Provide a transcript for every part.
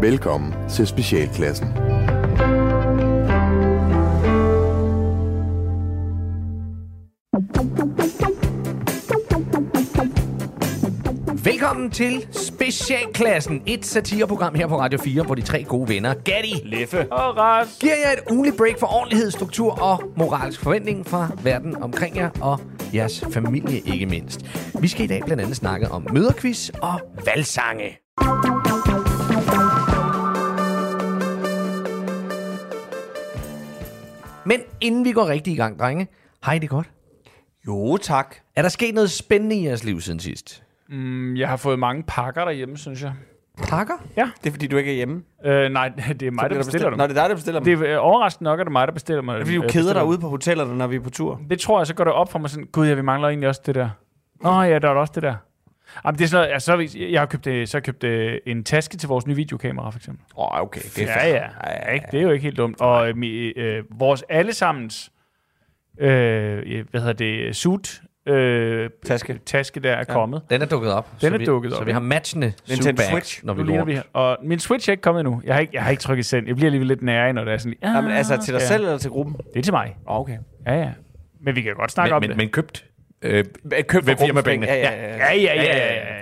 Velkommen til Specialklassen. Velkommen til Specialklassen, et satireprogram her på Radio 4, hvor de tre gode venner, Gatti, Leffe. Og Ras. giver jer et ugenligt break for ordentlighed, struktur og moralsk forventning fra verden omkring jer og jeres familie ikke mindst. Vi skal i dag blandt andet snakke om møderquiz og valgsange. Men inden vi går rigtig i gang, drenge, har I det godt? Jo, tak. Er der sket noget spændende i jeres liv siden sidst? Mm, jeg har fået mange pakker derhjemme, synes jeg. Pakker? Det er, fordi du ikke er hjemme. Øh, nej, det er mig, der bestiller dem. Nå, det er dig, der bestiller dem. Det er øh, overraskende nok, at det er mig, der bestiller mig. Det er, fordi du øh, keder bestiller dig ude på hotellerne, når vi er på tur. Det tror jeg, så går det op for mig sådan, gud, ja, vi mangler egentlig også det der. Nå ja, der er også det der. Jamen, det er sådan noget, altså, så, vi- jeg har købt, øh, så købt øh, en taske til vores nye videokamera, for eksempel. Åh, oh, okay. Det er Ja, ja. ja, ikke? Det er jo ikke helt dumt. Og øh, øh, vores allesammens, øh, hvad hedder det, suit, øh, Taske. taske der er Ja. kommet. Den er dukket op. Den så er vi, dukket Så op, vi ja. har matchende Nintendo Switch. når vi rundt. vi her. Og min Switch er ikke kommet endnu. Jeg har ikke, jeg har ikke trykket send. Jeg bliver alligevel lidt nære, når det er sådan, ja, Ja, men altså til dig ja. selv eller til gruppen? Det er til mig. Okay. Ja, ja. Men vi kan godt snakke Men, om men, det. men købt. Øh, Køb Ved firmapengene. Ja, ja, ja. Ja, ja, ja, ja, det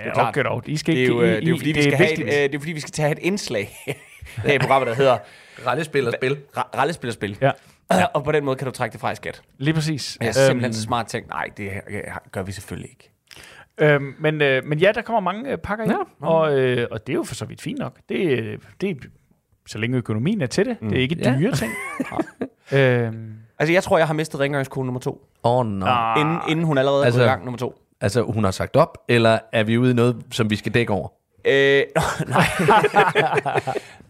ja, er. Okay, dog. I skal Det er ikke... jo, øh, I- det er jo fordi, vi det skal er have et, øh, det er fordi, vi skal tage et indslag her i programmet, der hedder Rallespil og spil. Ra- Rallespil og Spil. Ja. Og på den måde kan du trække det fra i skat. Lige præcis. Jeg er simpelthen så smart tænkt, nej, det her gør vi selvfølgelig ikke. Øhm, men, øh, men ja, der kommer mange øh, pakker ind, Ja. og, øh, og det er jo for så vidt fint nok. Det, øh, det er, så længe økonomien er til det. Mm. Det er ikke Ja. dyre ting. øhm, Altså, jeg tror, jeg har mistet rengøringskone nummer to, Åh, oh, no. ah, inden, inden hun allerede Altså- er gået i gang nummer to. Altså, hun har sagt op, eller er vi ude i noget, som vi skal dække over? Øh, nej.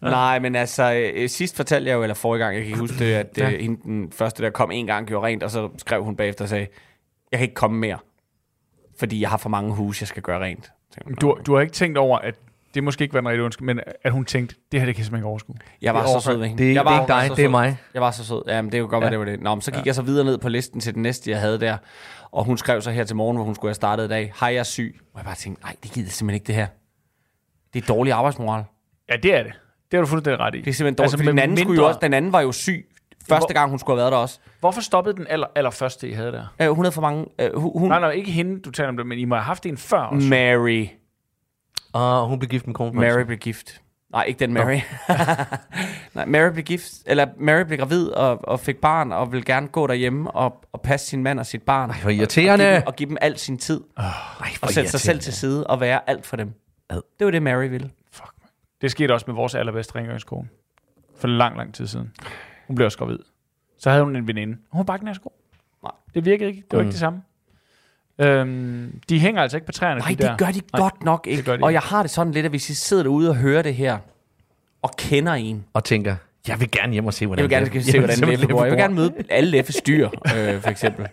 nej, men altså, øh, sidst fortalte jeg jo, eller forrige gang, jeg kan ikke huske det, at øh, hende, den første, der kom en gang, gjorde rent, og så skrev hun bagefter og sagde, jeg kan ikke komme mere, fordi jeg har for mange huse, jeg skal gøre rent. Du, du har ikke tænkt over, at det måske ikke var en rigtig undskyld, men at hun tænkte, det her det kan jeg simpelthen ikke overskue. Jeg var Det er så sød ved hende. Det, er- jeg det er var ikke dig, så det er mig. Jeg var så sød. Jamen, det kunne godt Ja. være, det var det. Nå, men så gik jeg så videre ned på listen til den næste, jeg havde der. Og hun skrev så her til morgen, hvor hun skulle have startet i dag. Hej, jeg er syg. Og jeg bare tænkte, nej, det gider jeg simpelthen ikke det her. Det er dårlig arbejdsmoral. Ja, det er det. Det har du fuldstændig ret i. Det er simpelthen dårligt, altså, fordi den anden, skulle jo også, den anden var jo syg. Første gang, hun skulle have været der også. Hvorfor stoppede den aller, aller første, I havde der? Øh, hun havde for mange... Øh, hun, hun, Nej, nej, ikke hende, du taler om det, men I må have haft en før også. Mary. Og hun blev gift med kronprinsen. Mary blev gift. Nej, ikke den Mary. Nej, Mary blev gift, eller Mary blev gravid og, og fik barn, og vil gerne gå derhjemme og, og passe sin mand og sit barn. Ej, hvor irriterende. Og give, dem, og give dem al sin tid. Ej, hvor Og sætte sig selv til side og være alt for dem. Ad. Det var det, Mary ville. Fuck, man. Det skete også med vores allerbedste rengøringskone. For lang, lang tid siden. Hun blev også gravid. Så havde hun en veninde. Hun var bare ikke god. Nej. Det virkede ikke. Det var mm. ikke det samme. Øhm, de hænger altså ikke på træerne. Nej, de det der. gør de Nej. godt nok ikke. det gør de og ikke. jeg har det sådan lidt, at hvis I sidder derude og hører det her, og kender en, Og tænker, jeg vil gerne hjem og se, hvordan jeg vil gerne det- se, hvordan Leffe bor. Jeg vil gerne møde alle Leffes dyr, øh, for eksempel.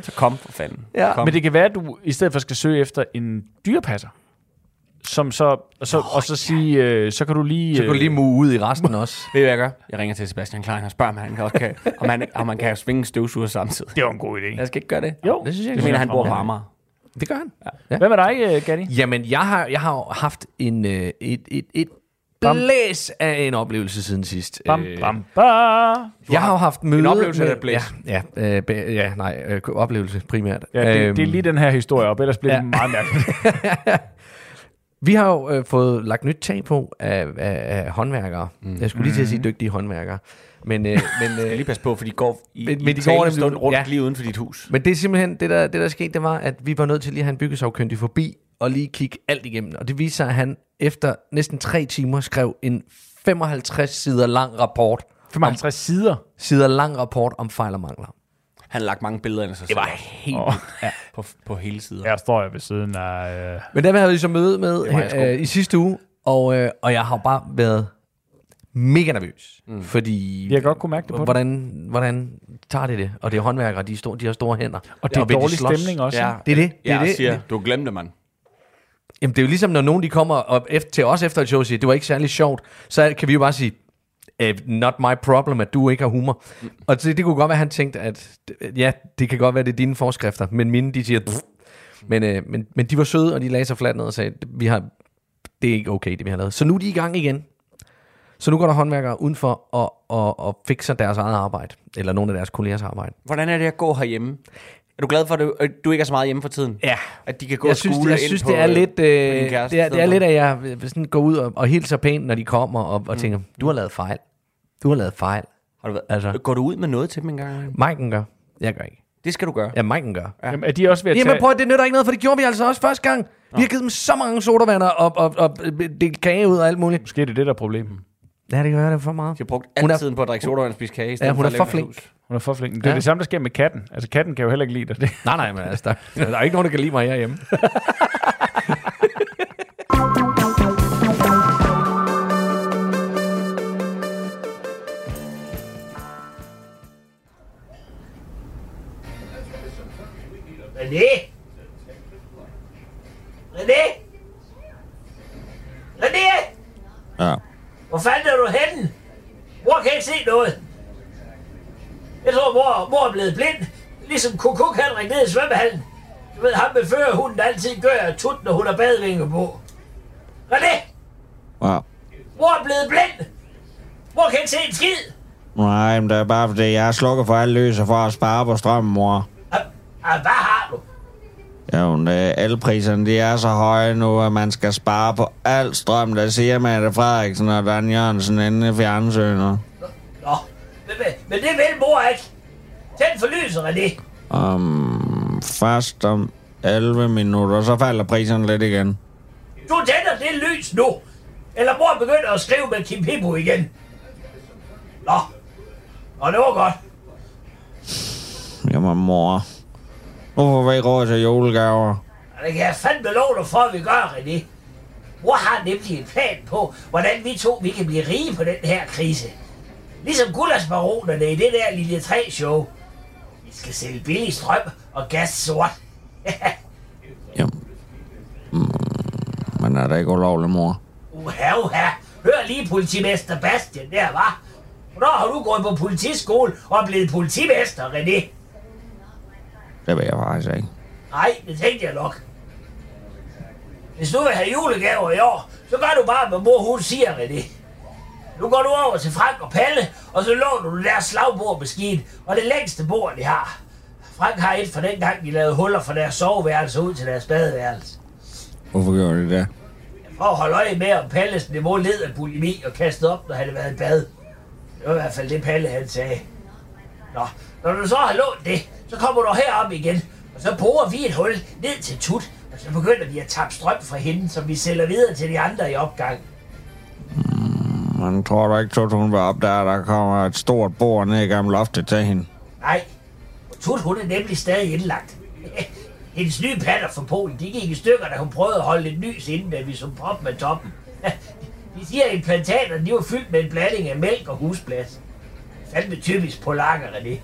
Så kom for fanden. Ja, kom. Men det kan være, at du i stedet for skal søge efter en dyrepasser. Som så, og så, og så sige, øh, så kan du lige... Så kan du lige mue ud i resten også. Ved du, hvad jeg gør? Jeg ringer til Sebastian Klein og spørger, om, han kan, om, han, om man kan svinge en støvsuger samtidig. Det var en god idé. Jeg skal ikke gøre det. Jo, Det synes jeg ikke. mener, han bor på. Amager. Det gør han. Hvad med dig, øh, Gatti? Jamen, jeg har, jeg har haft en, øh, et, et, et Bam. blæs af en oplevelse siden sidst. Bam, Øh, bam, bam. Jeg har jo haft møde oplevelse med, blæs? Ja, ja, øh, ja nej, øh, oplevelse primært. Ja, det, Øhm, det er lige den her historie op, ellers bliver ja. det meget mærkeligt. Vi har jo øh, fået lagt nyt tag på af, af, af håndværkere. Mm. Jeg skulle lige til at sige dygtige håndværkere. Men, øh, men, øh, lige passe på, for de går i, Men- i men de går nemlig- stund rundt ja. lige uden for dit hus. men det er simpelthen, det der, det der skete, det var, at vi var nødt til lige at have en byggesagkyndig forbi, og lige kigge alt igennem. Og det viste sig, at han efter næsten tre timer skrev en 55 sider lang rapport, 55 sider. sider lang rapport om fejl og mangler. Han har lagt mange billeder ind af sig Det var selv helt Åh. ja. på, på hele sider. Her står jeg ved siden af... Øh, Men der havde vi så møde med Det jeg øh, i sidste uge, og, øh, og jeg har bare været mega nervøs, mm. fordi jeg kan godt kunne mærke det på hvordan, hvordan tager de det? Og det er håndværkere, de, er store, de har store hænder. Og det er de dårlig slås? stemning også. Ja. Det er det. det, er Jeg det. siger, du glemte, mand. Jamen, det er jo ligesom, når nogen de kommer op efter, til os efter et show og siger, det var ikke særlig sjovt, så kan vi jo bare sige, eh, not my problem, at du ikke har humor. Mm. Og det, det kunne godt være, at han tænkte, at ja, det kan godt være, det er dine forskrifter, men mine, de siger, Pff. men, øh, men, men de var søde, og de lagde sig fladt ned og sagde, vi har, det er ikke okay, det vi har lavet. Så nu er de i gang igen. Så nu går der håndværkere udenfor og, og, og fikser deres eget arbejde, eller nogle af deres kollegers arbejde. Hvordan er det at gå herhjemme? Er du glad for, at du, at du ikke er så meget hjemme for tiden? Ja, At de kan gå jeg og synes, skule jeg ind synes på, det er øh, lidt, øh, det, er, det er lidt, at jeg sådan gå ud og, og hilser pænt, når de kommer, og, og tænker, du har lavet fejl. Du har lavet fejl. Har du været, Altså. Går du ud med noget til dem en gang? Maiken gør. Jeg gør ikke. Det skal du gøre. Ja, Maiken gør. Ja. Jamen, er de også ved at Jamen tage... prøv at det nytter ikke noget, for det gjorde vi altså også første gang. Vi har givet dem så mange sodavanner og, og, og delt kage ud og alt muligt. Måske er det det, der er problemet. Ja, det gør det for meget. De har brugt Hun al tiden på at drikke sodavand og spise kage. Ja, hun er for flink. hus. Hun er for flink. Det er Ja. det samme, der sker med katten. Altså, katten kan jo heller ikke lide dig. Det. Nej, nej, men altså, der, der er ikke nogen, der kan lide mig herhjemme. René? René? René? Ja. Hvor fanden er du henne? Mor kan ikke se noget. Jeg tror, mor, mor er blevet blind. Ligesom Kukuk ringte ned i svømmehallen. Du ved, ham med førerhunden altid gør tut, når hun har badevinger på. René? ja. Mor er blevet blind. Mor kan ikke se en skid. Nej, men det er bare fordi, jeg har slukket for alle lyser for at spare på strømmen, mor. Ah, hvad har du? Jo, øh, elpriserne, de er så høje nu, at man skal spare på al strøm, der siger Mette Frederiksen og Dan Jørgensen inde i fjernsynet. Nå, men, men, men det vil mor ikke. Tænd for lyset, René. Um, først om 11 minutter, så falder priserne lidt igen. Du tænder det lys nu. Eller mor begynder at skrive med Kim Pippo igen. Nå. Og det var godt. Jamen, mor. Nu får vi ikke råd til julegaver. Det kan jeg fandme love dig for, at vi gør, René. Mor har nemlig en plan på, hvordan vi to vi kan blive rige på den her krise. Ligesom gullaschbaronerne i det der lille 3-show. Vi skal sælge billig strøm og gas sort. Jamen. Mm, men er det ikke ulovligt, mor? Uha, uha. Hør lige politimester Bastian der, var. Hvornår har du gået på politiskole og blevet politimester, René? Det ved jeg faktisk ikke. Nej, det tænkte jeg nok. Hvis du vil have julegaver i år, så gør du bare, hvad mor hun siger, René. Nu går du over til Frank og Palle, og så låner du deres slagbordmaskine, og det længste bord, de har. Frank har et fra den gang, de lavede huller fra deres soveværelse ud til deres badeværelse. Hvorfor gjorde de det? For at holde øje med, om Palles niveau led af bulimi og kastet op, når han havde været i bad. Det var i hvert fald det, Palle han sagde. Nå, når du så har lånt det, så kommer du herop igen, og så borer vi et hul ned til Tut, og så begynder vi at tabe strøm fra hende, som vi sælger videre til de andre i opgang. Man tror du ikke, at hun vil op der, der kommer et stort bord ned i gamle loftet til hende. Nej, og Tut hun er nemlig stadig indlagt. Hendes nye patter fra Polen, de gik i stykker, da hun prøvede at holde lidt lys inden, da vi så prop med toppen. De siger, at implantaterne de var fyldt med en blanding af mælk og husplads. Fandme typisk polakkerne det.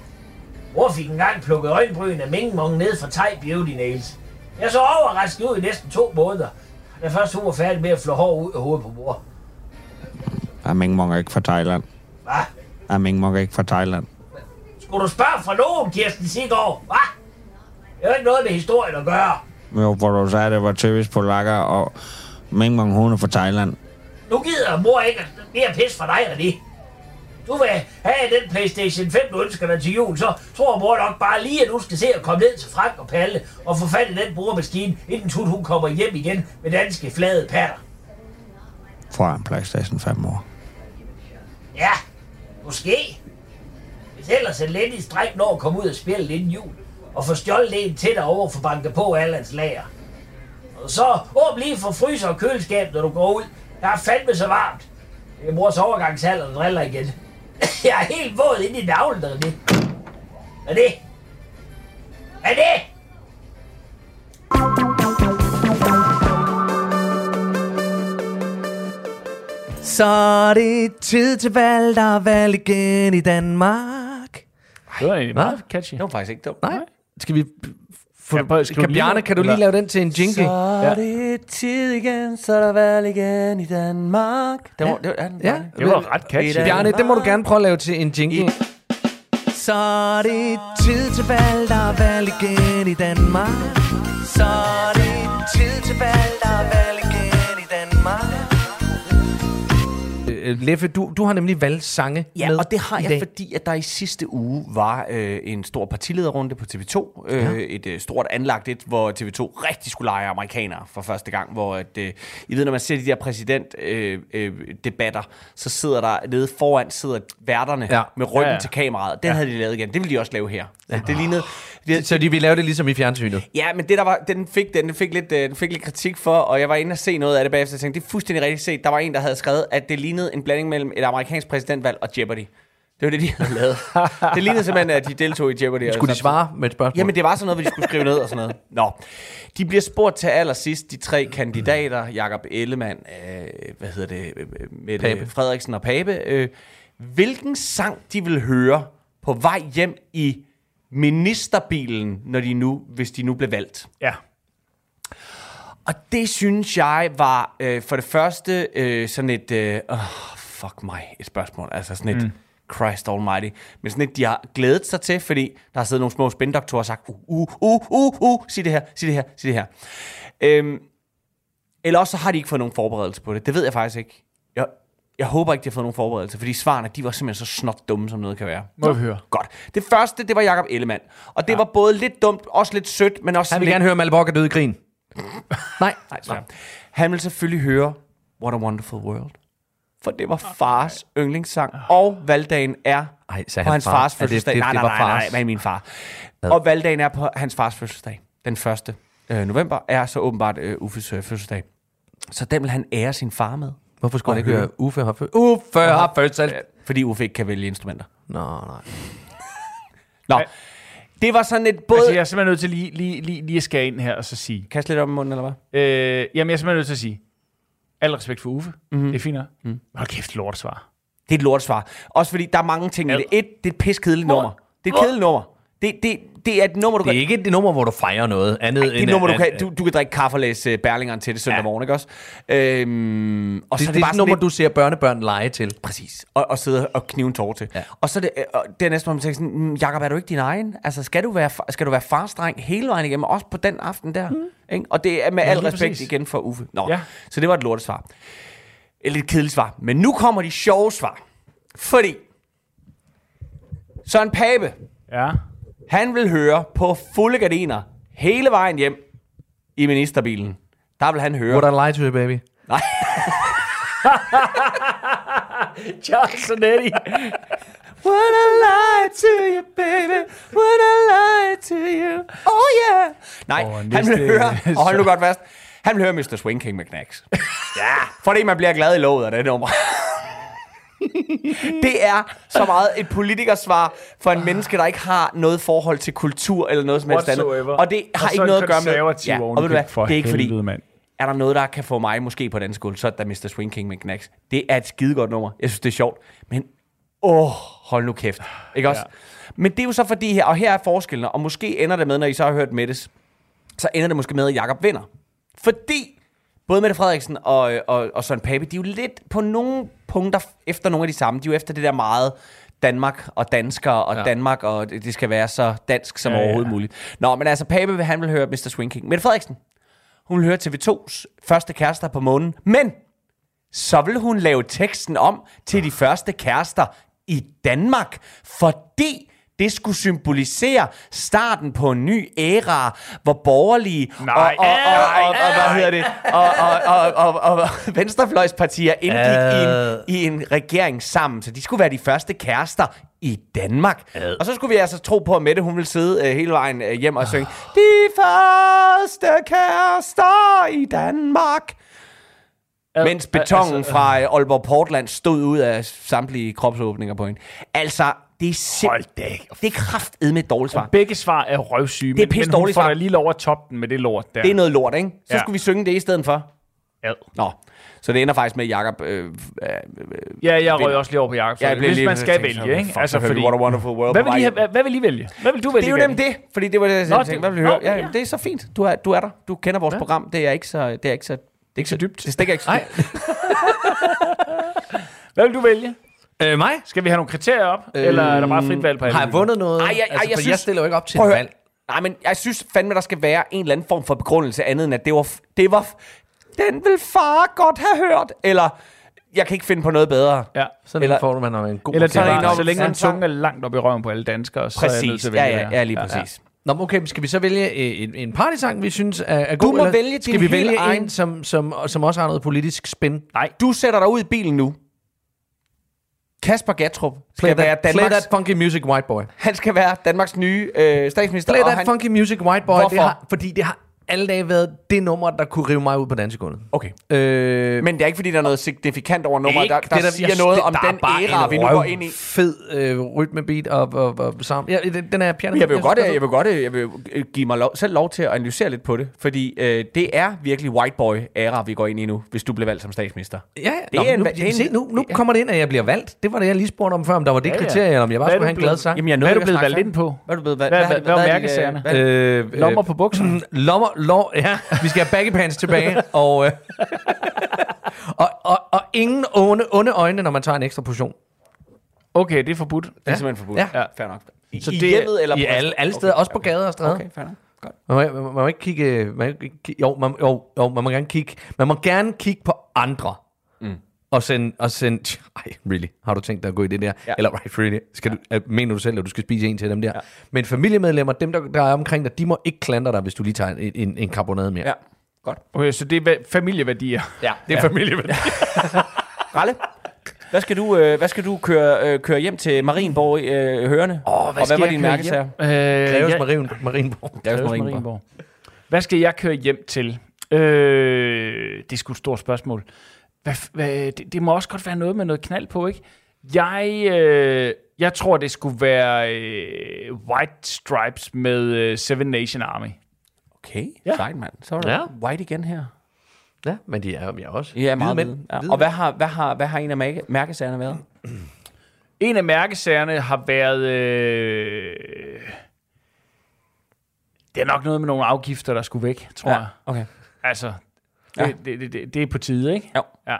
Mor fik engang plukket øjenbryn af Mingmong ned fra Thai Beauty Nails. Jeg så overrasket ud i næsten to måneder, da først hun var færdig med at flå hår ud af hovedet på mor. Er Ming Mong ikke fra Thailand? Hvad? Er Ming Mong ikke fra Thailand? Skulle du spørge fra nogen, Kirsten Sigård? Hvad? Det jo ikke noget med historien at gøre. Jo, hvor du sagde, at det var typisk polakker, og Ming Mong hun er fra Thailand. Nu gider mor ikke mere pis fra dig, René. Du vil have den Playstation 5, du ønsker dig til jul, så tror mor nok bare lige, at du skal se at komme ned til Frank og Palle og få fat i den boremaskine, inden Tut hun kommer hjem igen med danske flade patter. Fra en Playstation 5 år. Ja, måske. Hvis ellers en lidt i stræk når at komme ud og spille inden jul, og få stjålet en til dig over for banke på Allands lager. Og så åbn lige for fryser og køleskab, når du går ud. Der er fandme så varmt. Det er mors overgangsalder, der driller igen. Jeg er helt våd inde i navlen, der er det. Er det? Er det? Så er det tid til valg, der er valg igen i Danmark. Det var egentlig meget catchy. Det var faktisk ikke dumt. Nej. Skal vi... Få, Kan skrive kan Bjarne, kan du lige lave den til en jingle? Så er det tid igen, så er der valg igen i Danmark. Det var, det var, ja, den Ja. Det var ret catchy. Ja. Bjarne, det må du gerne prøve at lave til en jingle. Så er det tid til valg, der er valg igen i Danmark. Så er det tid til valg, der er valg Leffe, du, du har nemlig valgt sange Ja, med og det har jeg, dag. fordi at der i sidste uge var øh, en stor partilederrunde på TV2. Øh, ja. Et øh, stort anlagt et, hvor TV2 rigtig skulle lege amerikanere for første gang. Hvor at, øh, I ved, når man ser de der præsidentdebatter, øh, øh, debatter, så sidder der nede foran sidder værterne Ja. med ryggen Ja, ja, til kameraet. Den ja. havde de lavet igen. Det ville de også lave her. Ja. Det lignede... Det, Så de vil lave det ligesom i fjernsynet. Ja, men det der var, den fik, den fik, lidt, øh, den fik lidt kritik for, og jeg var inde og se noget af det bagefter, og tænkte, det er fuldstændig rigtigt set. Der var en, der havde skrevet, at det lignede en blanding mellem et amerikansk præsidentvalg og Jeopardy. Det var det, de havde lavet. det lignede simpelthen, at de deltog i Jeopardy. Skulle de Så- svare med et spørgsmål? Jamen, det var sådan noget, hvor de skulle skrive ned og sådan noget. Nå. De bliver spurgt til allersidst, de tre kandidater, Jakob Ellemann, øh, hvad hedder det, øh, Mette Pape. Frederiksen og Pape, øh, hvilken sang de vil høre på vej hjem i ministerbilen, når de nu, hvis de nu blev valgt. Ja. Og det synes jeg var øh, for det første øh, sådan et, øh, oh, fuck mig, et spørgsmål. Altså sådan et, mm. Christ almighty. Men sådan et, de har glædet sig til, fordi der har siddet nogle små spændoktorer og sagt, uh, uh, uh, uh, uh, sig det her, sig det her, sig det her. Øhm, eller også så har de ikke fået nogen forberedelse på det. Det ved jeg faktisk ikke. Jeg, jeg håber ikke, de har fået nogen forberedelse, fordi svarene, de var simpelthen så snot dumme, som noget kan være. Må vi høre. Godt. Det første, det var Jakob Ellemann. Og det ja. var både lidt dumt, også lidt sødt, men også Han vil lidt... gerne høre Malborg er død i grin. Nej. Nej, sorry. Han vil selvfølgelig høre What a Wonderful World. For det var fars yndlingssang, og valgdagen er Ej, på han hans far? fars det- fødselsdag. det- nej, det nej, nej, nej, fars? nej, min far. Og valgdagen er på hans fars fødselsdag. Den 1. Øh, november er så åbenbart øh, Uffes øh, fødselsdag. Så den vil han ære sin far med. Hvorfor skulle han ikke høre. Uffe har født? Uffe har. Øh, Fordi Uffe ikke kan vælge instrumenter. Nå, nej. Nå. Det var sådan et både... Altså, jeg er simpelthen nødt til lige, lige, lige, lige at skære ind her og så sige. Kast lidt op i munden, eller hvad? Øh, jamen, jeg er simpelthen nødt til at sige. Al respekt for Uffe. Mm-hmm. Det er fint nok. Mm. Hold kæft, lort svar. Det er et lortsvar. Også fordi, der er mange ting i det. Et, det er et pis kedeligt nummer. Det er et kedeligt nummer. Det, det, det er et nummer, du Det er kan... ikke et nummer, hvor du fejrer noget andet Det er et nummer, du kan, du, du kan drikke kaffe og læse uh, Berlingeren til det søndag Ja. morgen, ikke også? Øhm, og Det, så det, det er bare et nummer, lidt- du ser børnebørn lege til. Præcis. Og, og sidde og knive en tårer til. Ja. Og så er det, øh, og det er næsten, hvor man tænker sådan, "Mm, Jakob, er du ikke din egen? Altså, skal du være, skal du være farstreng hele vejen igennem, også på den aften der? Mm. Ikke? Og det er med Ja, al respekt præcis. igen for Uffe. Nå, Ja. så det var et lortesvar. Et lidt kedeligt svar. Men nu kommer de sjove svar. Fordi Søren Pape, Ja. Han vil høre på fulde gardiner hele vejen hjem i ministerbilen. Der vil han høre... Would I lie to you, baby? Nej. Johnson Eddie. Would I lie to you, baby? Would I lie to you? Oh yeah! Nej, oh, han vil høre, og hold nu godt fast, han vil høre Mr. Swing King med Knacks. ja, fordi man bliver glad i låget af det nummer. det er så meget et politikersvar for en menneske, der ikke har noget forhold til kultur eller noget som helst andet. Og det har Og ikke noget at gøre med... Ja, og ved du hvad, For det er ikke fordi, helvede, mand. er der noget, der kan få mig måske på den skole, så er da Mr. Swing King med Knacks. Det er et skidegodt nummer. Jeg synes, det er sjovt. Men åh, hold nu kæft. Ikke også? Ja. Men det er jo så fordi her, og her er forskellen, og måske ender det med, når I så har hørt Mettes, så ender det måske med, at Jacob vinder. Fordi både Mette Frederiksen og, og, og Søren Pape, de er jo lidt på nogle punkter efter nogle af de samme. De er jo efter det der meget Danmark og danskere og Ja. Danmark, og det skal være så dansk som Ja, overhovedet muligt. Nå, men altså Pape, vil- han vil høre Mr. Swing King. Mette Frederiksen, hun vil høre TV2's første kærester på månen, men så vil hun lave teksten om til de første kærester i Danmark, fordi det skulle symbolisere starten på en ny æra, hvor borgerlige Nej, og, og, og, nej, og, og, hvad hedder det, og, og, og, og, og, og venstrefløjspartier indgik i, en, i en regering sammen, så de skulle være de første kærester i Danmark. Og så skulle vi altså tro på, at Mette hun ville sidde øh, hele vejen øh, hjem og synge De første kærester i Danmark. Mens betongen altså, fra øh, Aalborg Portland stod ud af samtlige kropsåbninger på hende. Altså, det er simpelthen... Det er kraftedme et dårligt svar. Begge svar er røvsyge, Det er men, men hun får svar. lige lov at toppe den med det lort der. Det er noget lort, ikke? Så Ja. skulle vi synge det i stedet for. Ad. Nå, så det ender faktisk med, at Jacob... Øh, øh, Ja, jeg røg også lige over på Jacob. jeg Ja, hvis lige- man skal vælge, så, ikke? Altså, fordi, What a Wonderful World hvad vil, I have, hvad vil I vælge? Hvad vil du vælge? Det er jo nemt det, fordi det var det, jeg tænkte. Hvad vil du høre? Ja, ja. det er så fint. Du er, du er der. Du kender vores Ja. program. Det er ikke så... Det er ikke så... Det er ikke så dybt. Det stikker ikke så Nej. Hvad vil du vælge? Øh, mig? Skal vi have nogle kriterier op? Øh, eller er der bare frit valg på alle? Har jeg vundet noget? Ej, jeg- ej, altså, jeg for jeg synes- stiller jo ikke op til et valg. Nej, men jeg synes fandme, der skal være en eller anden form for begrundelse andet end, at det var... Det var den vil far godt have hørt. Eller jeg kan ikke finde på noget bedre. Ja. Sådan Eller- får man en god Eller Sådan en om- så længe så- tunge er langt op i røven på alle danskere, så er jeg nødt Præcis. til at Ja, vælge ja, det her. ja, lige præcis. Nå, men okay, men skal vi så vælge øh, en, en partysang, vi synes er, er Du god? må eller vælge Skal vi vælge egen- en, som, som, som også har noget politisk spin? Nej. Du sætter dig ud i bilen nu. Kasper Gatrup skal Play være that, play Danmarks, that funky music, white boy. han skal være Danmarks nye øh, statsminister. Play that han, funky music, white boy. Hvorfor? Det har, fordi det har alle dage været det nummer, der kunne rive mig ud på dansegulvet. Okay. Øh, Men det er ikke, fordi der er noget signifikant over nummeret, der, der, det, siger jeg- noget det- om der er den bare æra, vi nu går ind i. fed øh, rytmebeat og, og, og sammen. Ja, den, er piano. Jeg vil godt, synes, jeg vil godt jeg vil øh, give mig lov, selv lov til at analysere lidt på det, fordi øh, det er virkelig white boy æra, vi går ind i nu, hvis du bliver valgt som statsminister. Ja, ja. Det Nå, er en- nu, det er en- se, nu, nu ja. kommer det ind, at jeg bliver valgt. Det var det, jeg lige spurgte om før, om der var det Ja, ja. kriterie, eller om jeg bare Hvad skulle have en glad sang. Jamen, jeg Hvad er du blevet valgt ind på? Hvad er du blevet valgt? Hvad- hvad- hvad er mærkesagerne? hvad- Øh, Lommer på bukserne. Lommer, lov, ja. Vi skal have baggy pants tilbage. og, øh, og, og, og ingen onde, onde øjne, når man tager en ekstra portion. Okay, det er forbudt. Det er simpelthen forbudt. Ja. Ja. Fair nok. I, Så I det- hjemmet eller I på alle, alle steder, også på gader og stræder. Okay, fair nok. Godt. Man må, man, må, man må ikke kigge... Man, må ikke kigge- jo, man, jo, jo, man må gerne kigge... Man må gerne kigge på andre. Og sende... Og sende ej, really? Har du tænkt dig at gå i det der? Ja. Eller, right, really? Skal du, øh, mener du selv, at du skal spise en til dem der? Ja. Men familiemedlemmer, dem der, der er omkring dig, de må ikke klandre dig, hvis du lige tager en, en, en karbonade mere. Ja, godt. Okay, så det er familieværdier. Ja. Det er familieværdi. Ralle, hvad skal du, øh, hvad skal du køre, øh, køre hjem til Marienborg øh, hørende? Åh, og hvad var din mærkesager? Øh, Greves jeg- Marien, Marienborg. Greves Marienborg. Marienborg. Hvad skal jeg køre hjem til? Øh, det er sgu et stort spørgsmål. Hvad, hvad, det, det må også godt være noget med noget knald på, ikke? Jeg, øh, jeg tror, det skulle være øh, White Stripes med øh, Seven Nation Army. Okay, Ja. ja. sejt mand. Så er der Ja. ja. white igen her. Ja, men de er jo ja, også. Ja, meget hvide mænd. Ja. Og hvad har, hvad, har, hvad har en af mærke, mærkesagerne været? En af mærkesagerne har været... Øh, det er nok noget med nogle afgifter, der skulle væk, tror jeg. okay. Altså, Ja. det, det, det, det, det er på tide, ikke? Jo. Ja.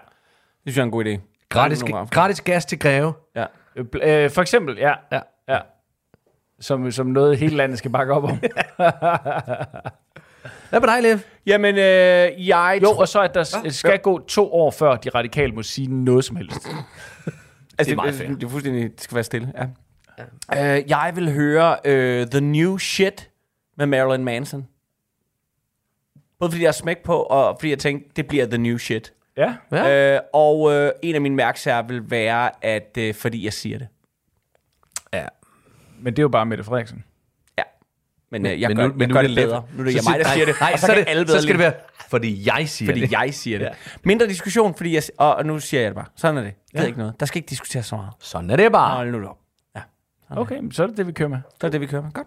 Det synes jeg er en god idé. Gratis, gratis gas til Greve. Ja. Øh, for eksempel, ja. Ja. ja. Som, som noget, hele landet skal bakke op om. Hvad med dig, Lev? Jamen, øh, jeg... Jo, og så at der s- skal gå to år, før de radikale må sige noget som helst. altså, det er meget fair. Det, det er fuldstændig... Det skal være stille, ja. ja. Øh, jeg vil høre øh, The New Shit med Marilyn Manson. Både fordi jeg smæk på, og fordi jeg tænkte, det bliver The New Shit. Ja. Ja. Øh, og øh, en af mine mærkesager vil være, at øh, fordi jeg siger det. Ja. Men det er jo bare Mette Frederiksen. Ja. Men, øh, jeg men gør, nu- men jeg nu gør er det det bedre. Nu er det jeg mig, der siger det. Nej, og så, så, det, alle så skal det være, fordi jeg siger Fordi det. jeg siger det. Mindre diskussion, fordi jeg... Og, og nu siger jeg det bare. Sådan er det. Det er ikke noget. Der skal ikke diskuteres så meget. Sådan er det bare. Hold nu op. Ja. Okay, men så er det det, vi kører med. Så er det, vi kører med. Godt.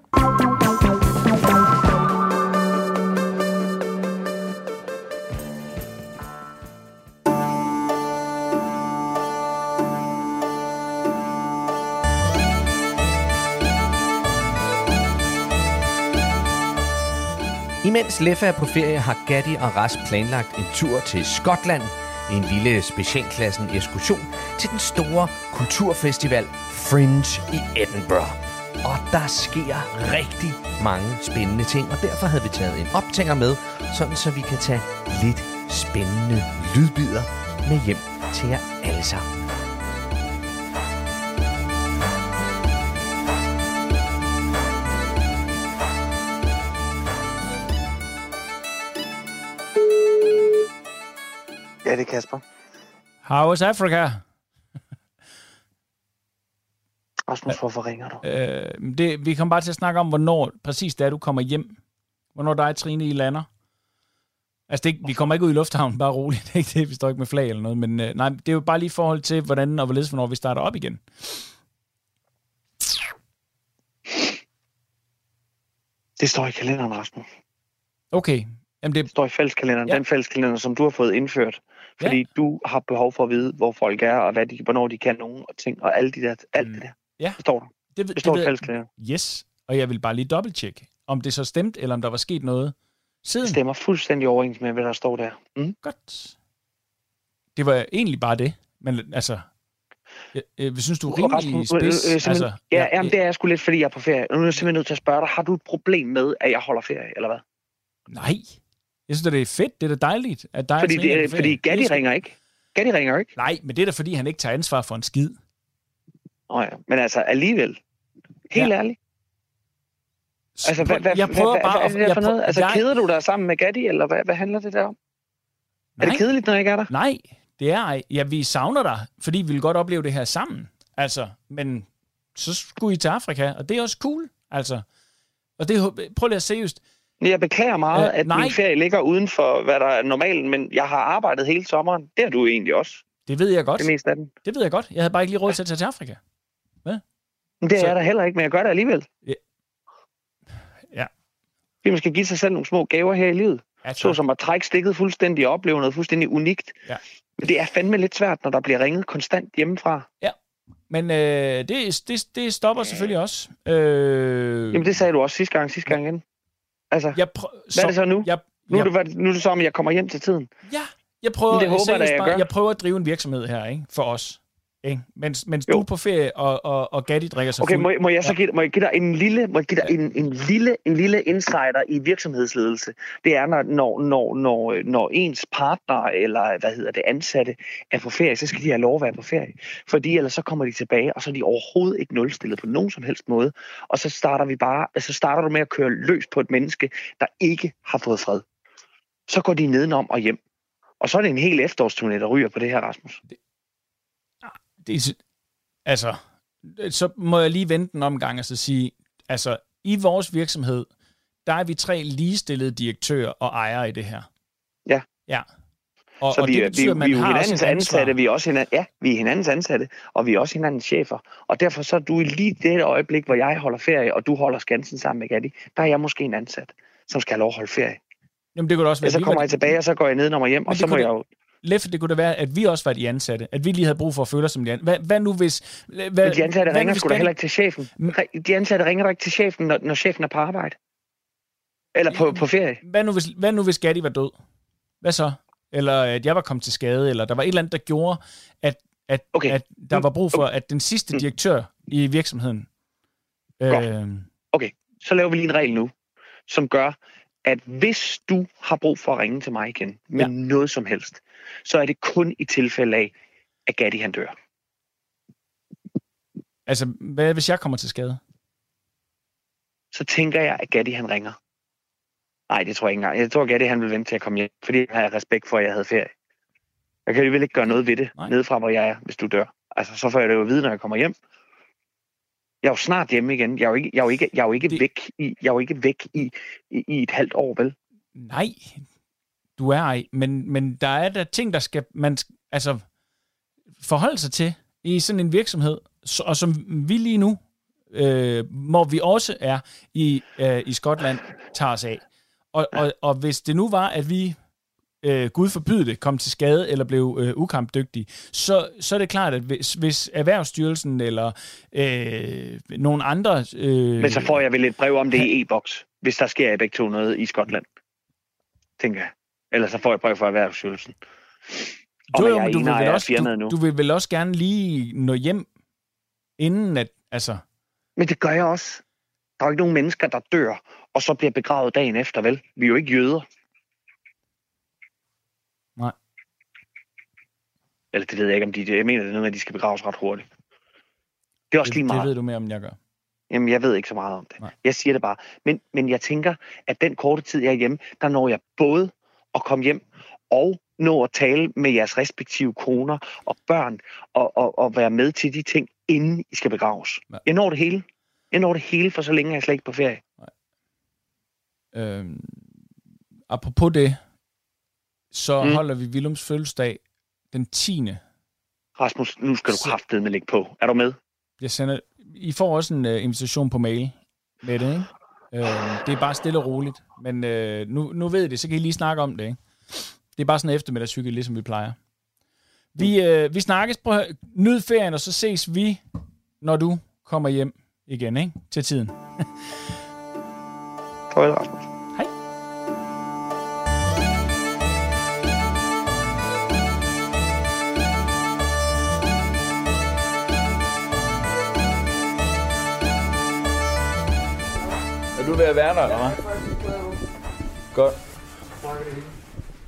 Imens Leffa er på ferie, har Gatti og Ras planlagt en tur til Skotland. En lille specialklassen ekskursion til den store kulturfestival Fringe i Edinburgh. Og der sker rigtig mange spændende ting, og derfor havde vi taget en optænger med, sådan så vi kan tage lidt spændende lydbider med hjem til jer alle sammen. Ja, det er Kasper. How is Africa? Rasmus, hvorfor ringer du? Øh, det, vi kommer bare til at snakke om, hvornår præcis det er, du kommer hjem. Hvornår dig Trine I lander. Altså, det, er ikke- vi kommer ikke ud i lufthavnen, bare roligt. Det er ikke det, vi står ikke med flag eller noget. Men øh, nej, det er jo bare lige i forhold til, hvordan og hvorledes, hvornår vi starter op igen. Det står i kalenderen, Rasmus. Okay. Jamen, det, Det står i fælleskalenderen. Ja. Den fælleskalender, som du har fået indført. Fordi ja. du har behov for at vide, hvor folk er, og hvad de, hvornår de kan nogen og ting, og alt, de der, alt Mm. det der. Ja. Det står der. det, Det står i ved- fælleskalenderen. Yes. Og jeg vil bare lige dobbelttjekke, om det så stemte, eller om der var sket noget siden. Det stemmer fuldstændig overens med, hvad der står der. Mm? Godt. Det var egentlig bare det. Men altså, jeg, jeg synes, du er rimelig Rasmus, øh, øh, spids. altså, Ja, jamen, det er jeg sgu lidt, fordi jeg er på ferie. Nu er jeg simpelthen nødt til at spørge dig, har du et problem med, at jeg holder ferie, eller hvad? Nej. Jeg synes, det er fedt. Det er da dejligt, at dig Fordi, er det, på fordi. Gatti er ringer ikke. Gatti ringer ikke. Nej, men det er da fordi, han ikke tager ansvar for en skid. Oh, ja. Men altså alligevel. Helt Ja. ærligt. Altså, hvad, hvad, jeg prøver hvad, bare hvad, at- hvad er jeg for noget? Altså, jeg- keder du dig sammen med Gatti, eller hvad, hvad handler det der om? Er Nej. det kedeligt, når jeg ikke er der? Nej, det er ej. Ja, vi savner dig, fordi vi vil godt opleve det her sammen. Altså, men så skulle I til Afrika, og det er også cool. Altså, og det, er- prøv lige at seriøst. Jeg beklager meget, Øh, at nej. min ferie ligger uden for, hvad der er normalen, men jeg har arbejdet hele sommeren. Det har du egentlig også, Det ved jeg godt. det meste af den. Det ved jeg godt. Jeg havde bare ikke lige råd til at tage til Afrika. Men det er Så- jeg da heller ikke, men jeg gør det alligevel. Ja. Ja. Man skal give sig selv nogle små gaver her i livet. Altså, Så som at trække stikket fuldstændig og opleve noget fuldstændig unikt. Ja. Men det er fandme lidt svært, når der bliver ringet konstant hjemmefra. men øh, det, det, det stopper selvfølgelig også. Øh, Jamen det sagde du også sidste gang, sidste gang igen. Altså, jeg prø- hvad er det så nu? Jeg, nu, er jeg, det, nu er det så, om jeg kommer hjem til tiden. ja, jeg prøver, Men det håber jeg jeg bare- gør. jeg prøver at drive en virksomhed her, ikke? For os. Ikke? Mens, mens du Jo. er på ferie, og, og, og Gatti drikker sig Okay, fuld. må, må jeg så give, må jeg give dig en lille, må jeg give dig en, en, lille, en lille insider i virksomhedsledelse? Det er, når, når, når, når, når ens partner eller hvad hedder det, ansatte er på ferie, så skal de have lov at være på ferie. Fordi ellers så kommer de tilbage, og så er de overhovedet ikke nulstillet på nogen som helst måde. Og så starter vi bare, altså starter du med at køre løs på et menneske, der ikke har fået fred. Så går de nedenom og hjem. Og så er det en hel efterårsturné, der ryger på det her, Rasmus. Det altså, så må jeg lige vente en omgang og så sige, altså, i vores virksomhed, der er vi tre ligestillede direktører og ejere i det her. Ja. Ja. Og, Så og vi, det er- betyder, vi, man vi er jo hinandens ansatte, vi er også hinanden, ja, vi er hinandens ansatte, og vi er også hinandens chefer. Og derfor så er du i lige det øjeblik, hvor jeg holder ferie, og du holder skansen sammen med Gatti, der er jeg måske en ansat, som skal have lov at holde ferie. Jamen, det kunne også være, så vi kommer jeg tilbage, og så går jeg ned og hjem, og det så må kunne jeg jo... Leffe, det kunne da være, at vi også var de ansatte. At vi lige havde brug for at føle os som de ansatte. Hvad, hvad nu hvis... Hvad, Men de ansatte hvad ringer sgu da heller ikke til chefen. De ansatte ringer da ikke til chefen, når, når chefen er på arbejde. Eller på, på ferie. Hvad nu, hvis, hvad nu hvis Gatti var død? Hvad så? Eller at jeg var kommet til skade, eller der var et eller andet, der gjorde, at, at, Okay. at der var brug for, at den sidste Mm. direktør i virksomheden... Godt. Øh, Så laver vi lige en regel nu, som gør, at hvis du har brug for at ringe til mig igen med Ja. noget som helst, så er det kun i tilfælde af, at Gatti han dør. altså, hvad hvis jeg kommer til skade? så tænker jeg, at Gatti han ringer. Nej, det tror jeg ikke engang. Jeg tror, at Gatti han vil vente til at komme hjem, fordi han har respekt for, at jeg havde ferie. Jeg kan alligevel ikke gøre noget ved det, Nej. nede fra hvor jeg er, hvis du dør. Altså, så får jeg det jo at vide, når jeg kommer hjem. Jeg er jo snart hjemme igen. Jeg er jo ikke, jeg er jo ikke, jeg er jo ikke Det- væk, i, jeg er jo ikke væk i, i, i et halvt år, vel? Nej, du er ej. Men, men der er der ting, der skal man altså, forholde sig til i sådan en virksomhed, og som vi lige nu, øh, hvor vi også er i, øh, i Skotland, tager os af. Og, og, og hvis det nu var, at vi, øh, Gud forbyde det, kom til skade eller blev øh, ukampdygtige, så, så er det klart, at hvis, hvis Erhvervsstyrelsen eller øh, nogle andre... Øh, Men så får jeg vel et brev om det i e-boks, hvis der sker i begge to noget i Skotland. Tænker jeg. Eller så får jeg brev fra Erhvervsstyrelsen. Jo, jo, men du vil, vel også, du, du vil vel også gerne lige nå hjem, inden at, altså, Men det gør jeg også. Der er jo ikke nogen mennesker, der dør, og så bliver begravet dagen efter, vel? Vi er jo ikke jøder. Eller det ved jeg ikke, om de... Jeg mener, det er noget med, at de skal begraves ret hurtigt. Det er også det, lige det meget. ved du mere om, end jeg gør. Jamen, jeg ved ikke så meget om det. Nej. Jeg siger det bare. Men, men jeg tænker, at den korte tid, jeg er hjemme, der når jeg både at komme hjem og nå at tale med jeres respektive koner og børn og, og, og være med til de ting, inden I skal begraves. Ja. Jeg når det hele. Jeg når det hele, for så længe er jeg slet ikke på ferie. Øhm, apropos det, så. Mm. holder vi Willums fødselsdag den 10. Rasmus, nu skal du kraftedeme lægge på. Er du med? Jeg sender, I får også en uh, invitation på mail med det, ikke? Øh, det er bare stille og roligt. Men øh, nu, nu ved I det, så kan I lige snakke om det, ikke? Det er bare sådan en eftermiddagscykel, ligesom vi plejer. Vi, øh, vi snakkes på nyd ferien, og så ses vi, når du kommer hjem igen, ikke? Til tiden. Farvel, Rasmus. Er du ved at være der, eller hvad? Godt.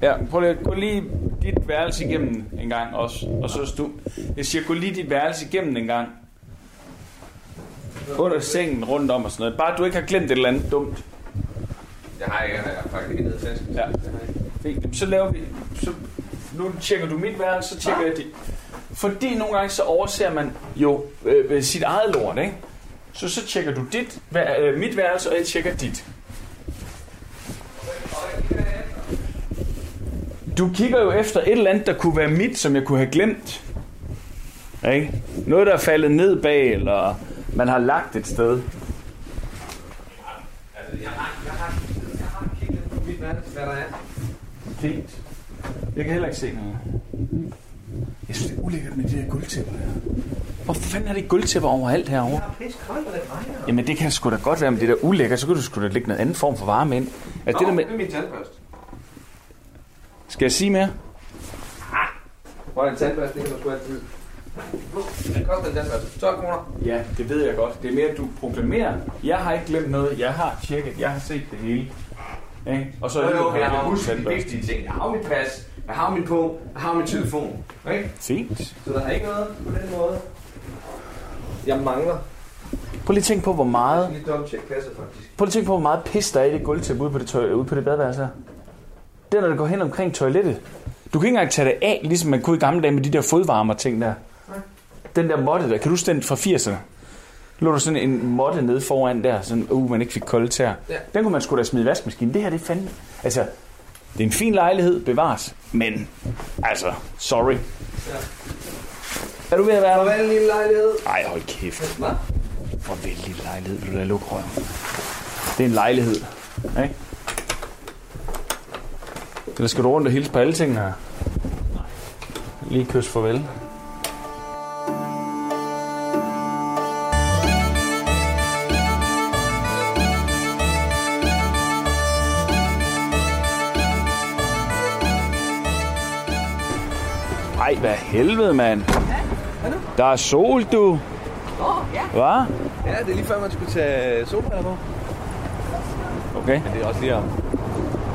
Ja, prøv lige at gå lige dit værelse igennem en gang også. Og så stå. Jeg siger, gå lige dit værelse igennem en gang. Under sengen, rundt om og sådan noget. Bare du ikke har glemt et eller andet dumt. Det har jeg, jeg har faktisk ikke tasken. Ja. Fint. Så laver vi... Så, nu tjekker du mit værelse, så tjekker jeg dit. Fordi nogle gange så overser man jo øh, sit eget lort, ikke? Så så tjekker du dit, øh, mit værelse, og jeg tjekker dit. Du kigger jo efter et eller andet, der kunne være mit, som jeg kunne have glemt. Ikke? Noget, der er faldet ned bag, eller man har lagt et sted. Altså, jeg har, jeg har, jeg har kigget på mit værelse, hvad der er. Fint. Jeg kan heller ikke se noget. Jeg synes, det er ulækkert med de her guldtæpper her. Hvor fanden er det gulvtæpper overalt herovre? Det er det. Jamen det kan sgu da godt være, men det er da ulækkert, så kan du sgu da lægge noget anden form for varme ind. Altså, det der med, det er min tandbørste. skal jeg sige mere? Hvor er en tandbørste, det kan du sgu altid. Det koster en tandbørste. 12 kroner. Ja, det ved jeg godt. Det er mere, at du proklamerer. Jeg har ikke glemt noget. Jeg har tjekket. Jeg har set det hele. Ikke? Og så Jo, jo, har jeg har huske husket de vigtige ting. Jeg har mit pas, jeg har min på, jeg har min telefon. Ikke? Fint. Så der er ikke noget på den måde. Jeg mangler. Prøv lige at tænke på, hvor meget, lige dobbelt kasser, faktisk. prøv lige at tænke på, hvor meget pis der er i det gulvtæppe ude på det, tøj, ude på det badeværelse her. Det er, når det går hen omkring toilettet. Du kan ikke engang tage det af, ligesom man kunne i gamle dage med de der fodvarmer ting der. Den der måtte der, kan du huske den fra 80'erne? Lå der sådan en måtte nede foran der, sådan, uh, man ikke fik kolde tær. Ja. Den kunne man sgu da smide i vaskemaskinen. Det her, det er fandme... Altså, det er en fin lejlighed, bevares. Men, altså, sorry. Ja. Er du ved at være der? Farvel, lille lejlighed. Ej, hold kæft. Hvad? Farvel, lille lejlighed. Vil du da lukke røven? Det er en lejlighed. Ikke? Eller skal du rundt og hilse på alle tingene her? Lige kys farvel. Ej, hvad helvede, mand. Der er sol, du. Åh, ja. Hvad? Ja, det er lige før, man skulle tage solbriller på. Okay. Men det er også lige at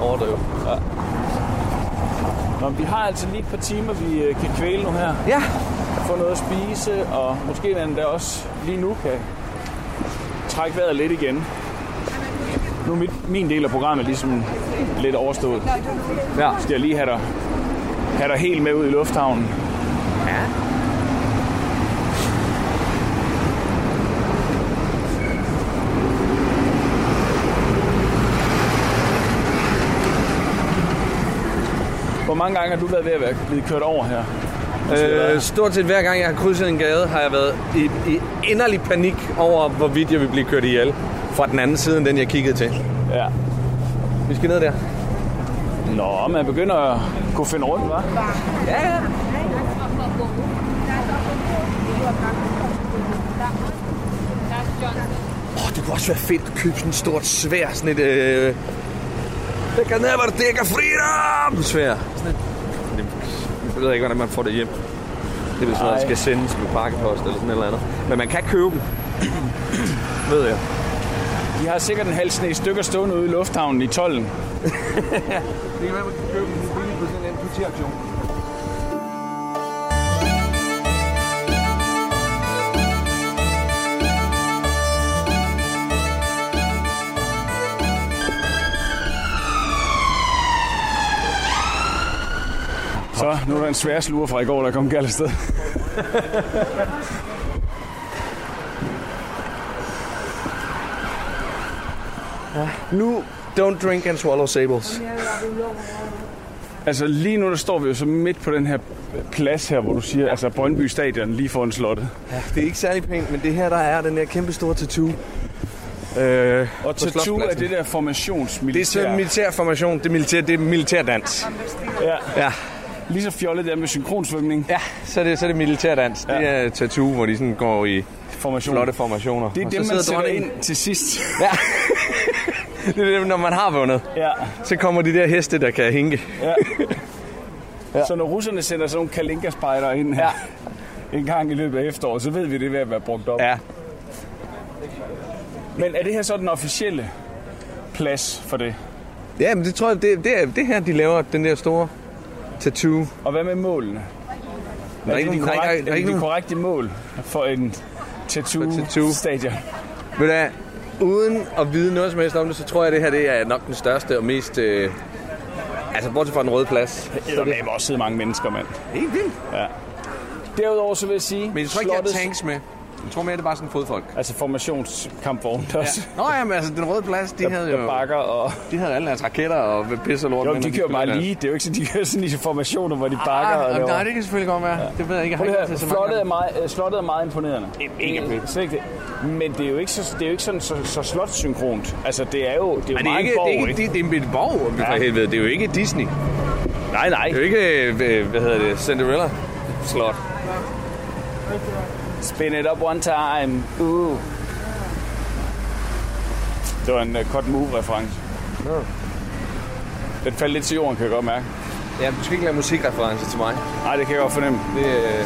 overdrive. Ja. Nå, men vi har altså lige et par timer, vi øh, kan kvæle nu her. ja. Få noget at spise, og måske man da også lige nu kan trække vejret lidt igen. Nu er mit, min del af programmet ligesom lidt overstået. Ja. Skal jeg lige have dig, have dig helt med ud i lufthavnen? Mange gange har du været ved at være blevet kørt over her? Øh, stort set hver gang jeg har krydset en gade, har jeg været i, i inderlig panik over, hvorvidt jeg vil blive kørt ihjel fra den anden side, end den jeg kiggede til. Ja. Vi skal ned der. Nå, man begynder at kunne finde rundt, hva'? Ja, ja. Oh, det kunne også være fedt at købe sådan et stort svær, sådan et... Øh, det kan never take a freedom! Svær. Sådan et, jeg ved ikke, hvordan man får det hjem. Det er sådan noget, der skal sendes med pakkepost eller sådan et eller andet. Men man kan købe dem. ved jeg. De har sikkert en halv sne stykker stående ude i lufthavnen i tolden. Det kan være, man kan købe dem på sådan en politiaktion. Så, nu er der en svær sluger fra i går, der kom galt afsted. Nu, don't drink and swallow sables. Altså lige nu, der står vi jo så midt på den her plads her, hvor du siger, altså Brøndby Stadion lige foran slottet. Det er ikke særlig pænt, men det her, der er den der kæmpe store tattoo. Øh, Og tattoo er det der formationsmilitær. Det er sådan en militær formation. Det er militær, det er militærdans. Ja, Ja, lige så fjollet der med synkronsvømning. ja så, er det, så er det militærdans. Det er tattoo, hvor de sådan går i Formation. flotte formationer. Det er Og dem, man sidder sætter ind til sidst. Ja. det er det, når man har vundet. ja. Så kommer de der heste, der kan hinke. ja. Så når russerne sender sådan nogle kalinka ind her ja. en gang i løbet af efteråret, så ved vi, det er ved at være brugt op. Ja. Men er det her så den officielle plads for det? Ja, men det tror jeg, det, det er det her, de laver, den der store tattoo. Og hvad med målene? Der Er er det ikke de, korrekte, er er det de korrekte mål for en tattoo. tattoo-stadion? Ved du uden at vide noget som helst om det, så tror jeg, det her det er nok den største og mest... Øh, altså, bortset fra den røde plads. Der er også sidde mange mennesker, mand. Helt vildt. Ja. Derudover så vil jeg sige... Men jeg tror ikke, jeg har tanks med. Jeg tror mere, det er bare sådan fodfolk. Altså formationskampvogn Ja. også. Nå ja, men altså, den røde plads, de havde Der jo... bakker og... De havde alle deres raketter og pis og lort. Jo, de når kører bare deres- lige. Det er jo ikke sådan, de kører sådan i formationer, hvor de bakker og Ah, laver... nej, det kan selvfølgelig godt være. Ja. Det ved jeg ikke. Jeg har ikke så mange slottet er, meget, øh, slottet er meget imponerende. Ikke det. Men det er jo ikke, så, det er jo ikke sådan så, så slotssynkront. Altså, det er jo, det er jo det meget ikke, borg, det er ikke, ikke? det, det er en borg, for Ja. helvede. Det er jo ikke Disney. Nej, nej. Det er jo ikke, øh, hvad hedder det, Cinderella slot. Spin it up one time. Uh. Det var en uh, cut move-reference. Den faldt lidt til jorden, kan jeg godt mærke. Ja, du skal ikke lave musikreferencer til mig. Nej, det kan jeg godt fornemme. Det, øh,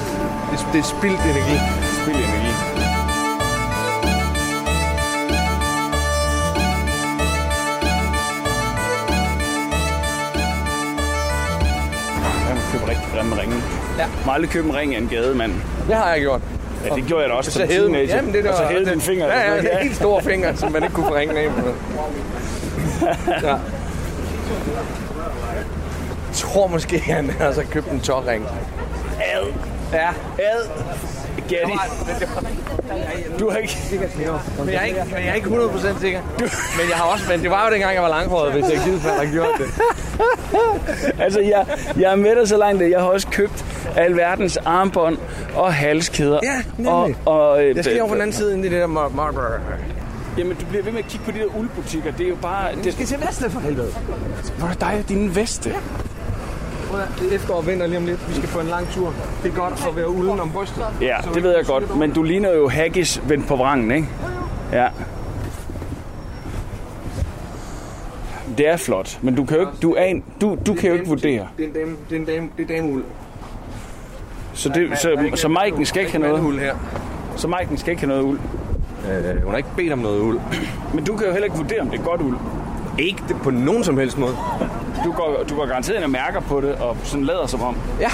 det, det er spildt energi. Spild energi. Jeg købe rigtig grimme ringe. Ja. Må aldrig købe en ring af en gademand. Det har jeg gjort. Ja, det gjorde jeg da også Så som teenager. jamen, det der, og så hævede din finger. Ja, ja, er en helt stor finger, som man ikke kunne få ringen af på. Ja. Jeg tror måske, han har så købt en tårring. Ad. Ja. Ad. It. Du har ikke... Men jeg er ikke, men jeg er ikke 100% sikker. Men jeg har også, men det var jo dengang, jeg var langhåret, hvis jeg givet fald har gjort det. Altså, jeg, jeg er med dig så langt, at jeg har også købt alverdens armbånd og halskæder. Ja, nemlig. og, og, øh, Jeg skal over på den anden side, ind i det der. Jamen, du bliver ved med at kigge på de der uldbutikker. Det er jo bare... Det, skal til Vestle for helvede. hvor er dig og din veste? Det er efterår og vinter lige om lidt. Vi skal på en lang tur. Det er godt at være uden om brystet. Ja, det ved jeg godt. Men du ligner jo Haggis vendt på vrangen, ikke? Ja. Det er flot, men du kan jo ikke, du, er en, du, du kan jo ikke vurdere. Det er en dame, det er en dame, det er dameuld. Så, det, så, så Maiken skal ikke have noget. Uld her. Så Maiken skal ikke have noget uld. Øh, hun har ikke bedt om noget uld. Men du kan jo heller ikke vurdere, om det er godt uld. Ikke det på nogen som helst måde. Du går, du går garanteret ind og mærker på det, og sådan lader som om. Ja.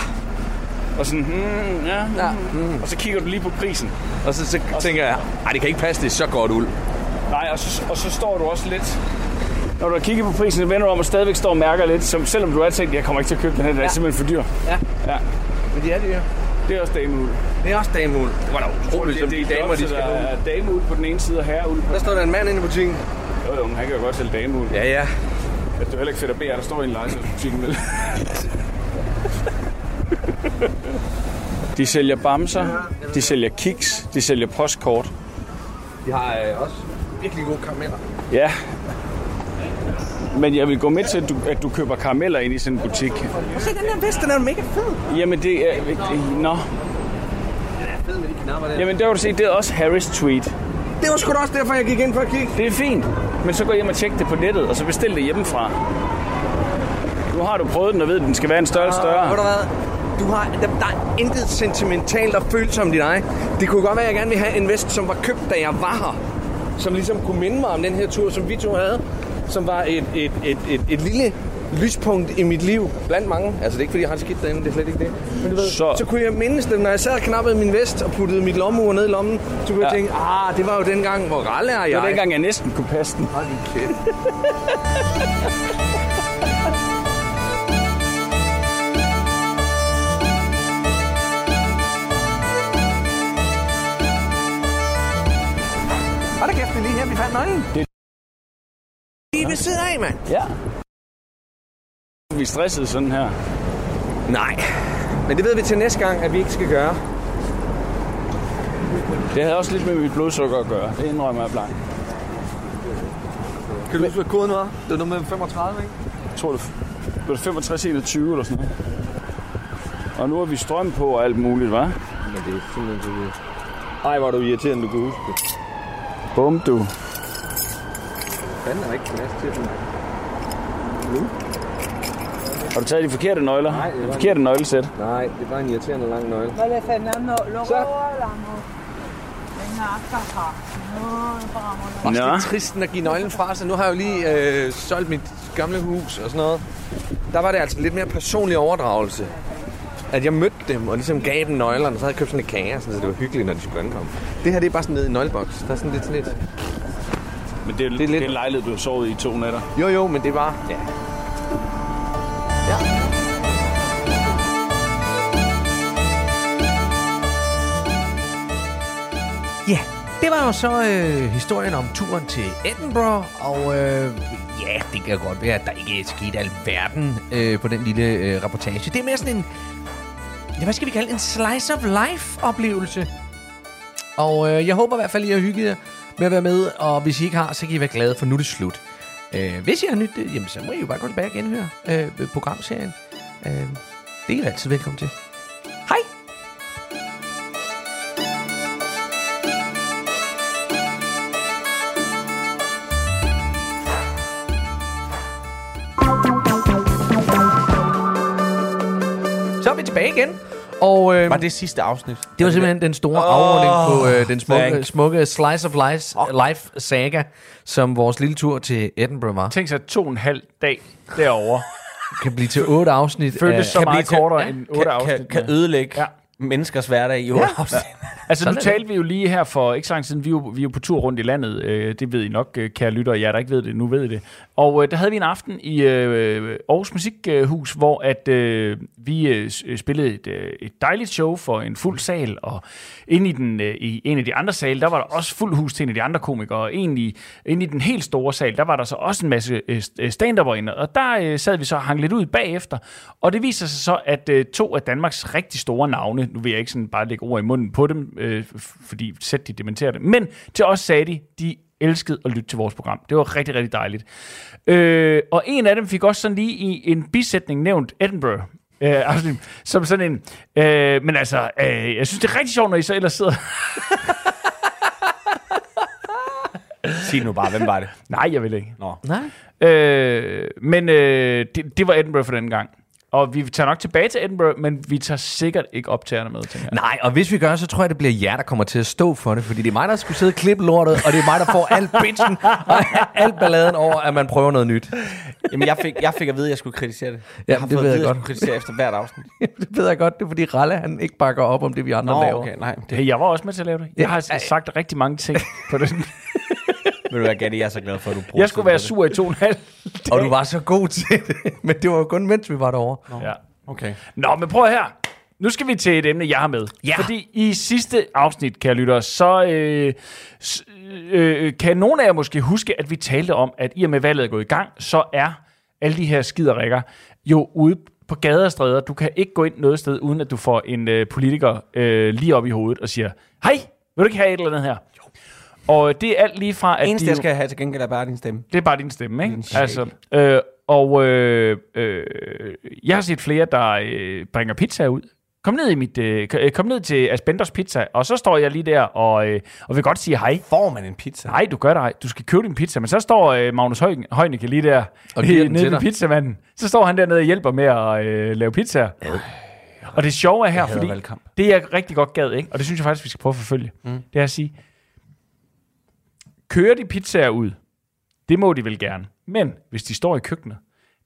Og sådan, hmm, ja, Ja, mm. og så kigger du lige på prisen. Og så, så tænker jeg, ej, det kan ikke passe, det er så godt uld. Nej, og så, og så står du også lidt... Når du har kigget på prisen, så vender du om og stadigvæk står og mærker lidt, som, selvom du har tænkt, jeg kommer ikke til at købe den her, den er simpelthen for dyr. Ja. Ja, Men det er det jo. det er også dameuld. Det er også dameuld. Det var da utroligt, som de damer, de skal Der er dameuld på den ene side og herreuld på Der står der en mand inde i butikken. Jo, jo, men han kan jo godt sælge dameuld. Ja, ja. Det er heller ikke fedt at bede, at der står i en legetøjsbutikken, vel? De sælger bamser, de sælger kiks, de sælger postkort. De har øh, også virkelig gode karameller. Ja. Men jeg vil gå med til, at du, at du køber karameller ind i sådan en butik. Se, den der vest, den er mega fed. Jamen, det er... Nå. Med de knapper der. Jamen, der kan du se, det er også Harris tweet. Det var sgu da også derfor, jeg gik ind for at kigge. Det er fint. Men så gå hjem og tjek det på nettet, og så bestil det hjemmefra. Nu har du prøvet den og ved, at den skal være en størrelse Ved større. du hvad? Du har, der, der er intet sentimentalt og følsomt i dig. Det kunne godt være, at jeg gerne ville have en vest, som var købt, da jeg var her. Som ligesom kunne minde mig om den her tur, som vi to havde. Som var et, et, et, et, et lille lyspunkt i mit liv. Blandt mange. Altså, det er ikke, fordi jeg har det skidt derinde. Det er slet ikke det. Men du ved, Så- så, kunne jeg mindes det, når jeg sad og knappede min vest og puttede mit lommeur ned i lommen. Så kunne ja. jeg tænke, ah, det var jo dengang, hvor ralle er jeg. Det var dengang, jeg næsten kunne passe den. Hold kæft. Hold da kæft, det er lige her, vi fandt nøglen. Det- Lige ved siden af, mand. Ja. Vi er stresset sådan her. Nej, men det ved vi til næste gang, at vi ikke skal gøre. Det havde også lidt med mit blodsukker at gøre. Det indrømmer jeg blank. Kan du huske, hvad koden var? Det var nummer 35, ikke? Jeg tror, det var det 65 21 eller sådan noget. Og nu har vi strøm på og alt muligt, hva'? Men det er simpelthen så vildt. Ej, er du irriterende, du kan huske det. Bum, du. Fanden er ikke plads til den. Har du taget de forkerte nøgler? Nej, det var- De forkerte nøglesæt. Nej, det er bare en irriterende lang nøgle. Vale, Fernando, luego hablamos. No, no pagamos. Også Ja. trist at give nøglen fra sig. Nu har jeg jo lige øh, solgt mit gamle hus og sådan noget, der var det altså lidt mere personlig overdragelse. At jeg mødte dem og ligesom gav dem nøglerne, og så havde jeg købt sådan et kage, sådan, så det var hyggeligt, når de skulle ankomme. Det her, det er bare sådan nede i nøgleboks. Der er sådan lidt sådan lidt... Men det er, det Det er er, lidt- det er en lejlighed, du har sovet i to nætter. Jo, jo, men det var... Ja. Det var jo så øh, historien om turen til Edinburgh, og øh, ja, det kan godt være, at der ikke er sket alverden øh, på den lille øh, reportage. Det er mere sådan en, ja, hvad skal vi kalde en slice of life oplevelse. Og øh, jeg håber i hvert fald, I har hygget jer med at være med, og hvis I ikke har, så kan I være glade, for nu er det slut. Øh, hvis I har nyt det, jamen, så må I jo bare gå tilbage og genhøre øh, programserien. Øh, det er I altid velkommen til. Hej! Tilbage igen. Og øh, Var det sidste afsnit? det var simpelthen den store Åh, afrunding på øh, den smukke, thank. smukke Slice of Life, life saga, som vores lille tur til Edinburgh var. Tænk sig to og en halv dag derovre. Kan blive til otte afsnit. Føltes af- så Kan meget blive til- kortere ja, end Kan, otte kan, afsnit. kan ødelægge Ja. ja. menneskers hverdag i otte afsnit. Altså, Sådan nu talte vi jo lige her for ikke så lang siden. Vi er jo, vi er jo på tur rundt i landet. Øh, det ved I nok, øh, kære lyttere. Jeg der ikke ved det, nu ved I det. Og øh, der havde vi en aften i øh, Aarhus Musikhus, hvor at øh, vi øh, spillede et, øh, et dejligt show for en fuld sal. Og inde i, den, øh, i en af de andre sale, der var der også fuld hus til en af de andre komikere. Og i, inde i den helt store sal, der var der så også en masse øh, st- stand inde. Og der øh, sad vi så og hang lidt ud bagefter. Og det viser sig så, at øh, to af Danmarks rigtig store navne, nu vil jeg ikke sådan bare lægge ord i munden på dem, øh, fordi sæt de dementerer det, men til os sagde de, de elskede at lytte til vores program. Det var rigtig, rigtig dejligt. Øh, og en af dem fik også sådan lige i en bisætning nævnt Edinburgh. Øh, altså, som sådan en... Øh, men altså, øh, jeg synes, det er rigtig sjovt, når I så ellers sidder... Sig nu bare, hvem var det? Nej, jeg vil ikke. Nå. Nej. Øh, men øh, det, det var Edinburgh for den gang. Og vi tager nok tilbage til Edinburgh, men vi tager sikkert ikke optagerne med, tænker jeg. Nej, og hvis vi gør, så tror jeg, det bliver jer, der kommer til at stå for det, fordi det er mig, der skulle sidde og klippe lortet, og det er mig, der får al bitchen og al balladen over, at man prøver noget nyt. Jamen, jeg fik, jeg fik at vide, at jeg skulle kritisere det. Ja, jeg har det fået ved at jeg vide, at godt. jeg kritisere efter hvert afsnit. det ved jeg godt, det er fordi Ralle, han ikke bakker op om det, vi andre Nå, laver. okay, nej. Det, Hey, jeg var også med til at lave det. Jeg har ja. sagt rigtig mange ting på den. ved du hvad, Gatti, jeg er så glad for, at du bruger Jeg skulle være sur i to og en halv Og du var så god til det, men det var jo kun, mens vi var derovre. Ja. Okay. Nå, men prøv her. Nu skal vi til et emne, jeg har med. Ja. Fordi i sidste afsnit, kære lyttere, så øh, s- øh, kan nogen af jer måske huske, at vi talte om, at i og med valget er gået i gang, så er alle de her skiderikker jo ude på gader og stræder. Du kan ikke gå ind noget sted, uden at du får en øh, politiker øh, lige op i hovedet og siger, hej, vil du ikke have et eller andet her? Og det er alt lige fra, at Eneste, de jeg skal have til gengæld, er bare din stemme. det er bare din stemme, ikke? Din. Altså, øh, og øh, øh, jeg har set flere, der øh, bringer pizza ud. Kom ned, i mit, øh, øh, kom ned til Asbenders Pizza, og så står jeg lige der og, øh, og vil godt sige hej. Får man en pizza? Nej, du gør det ej. Du skal købe din pizza. Men så står øh, Magnus Høj- Højnække lige der Og den nede ved pizzamanden. Så står han dernede og hjælper med at øh, lave pizza. Og det sjove er her, fordi valgkamp. det jeg rigtig godt gad, ikke? og det synes jeg faktisk, vi skal prøve at forfølge, mm. det er at sige, kører de pizzaer ud, det må de vel gerne. Men hvis de står i køkkenet,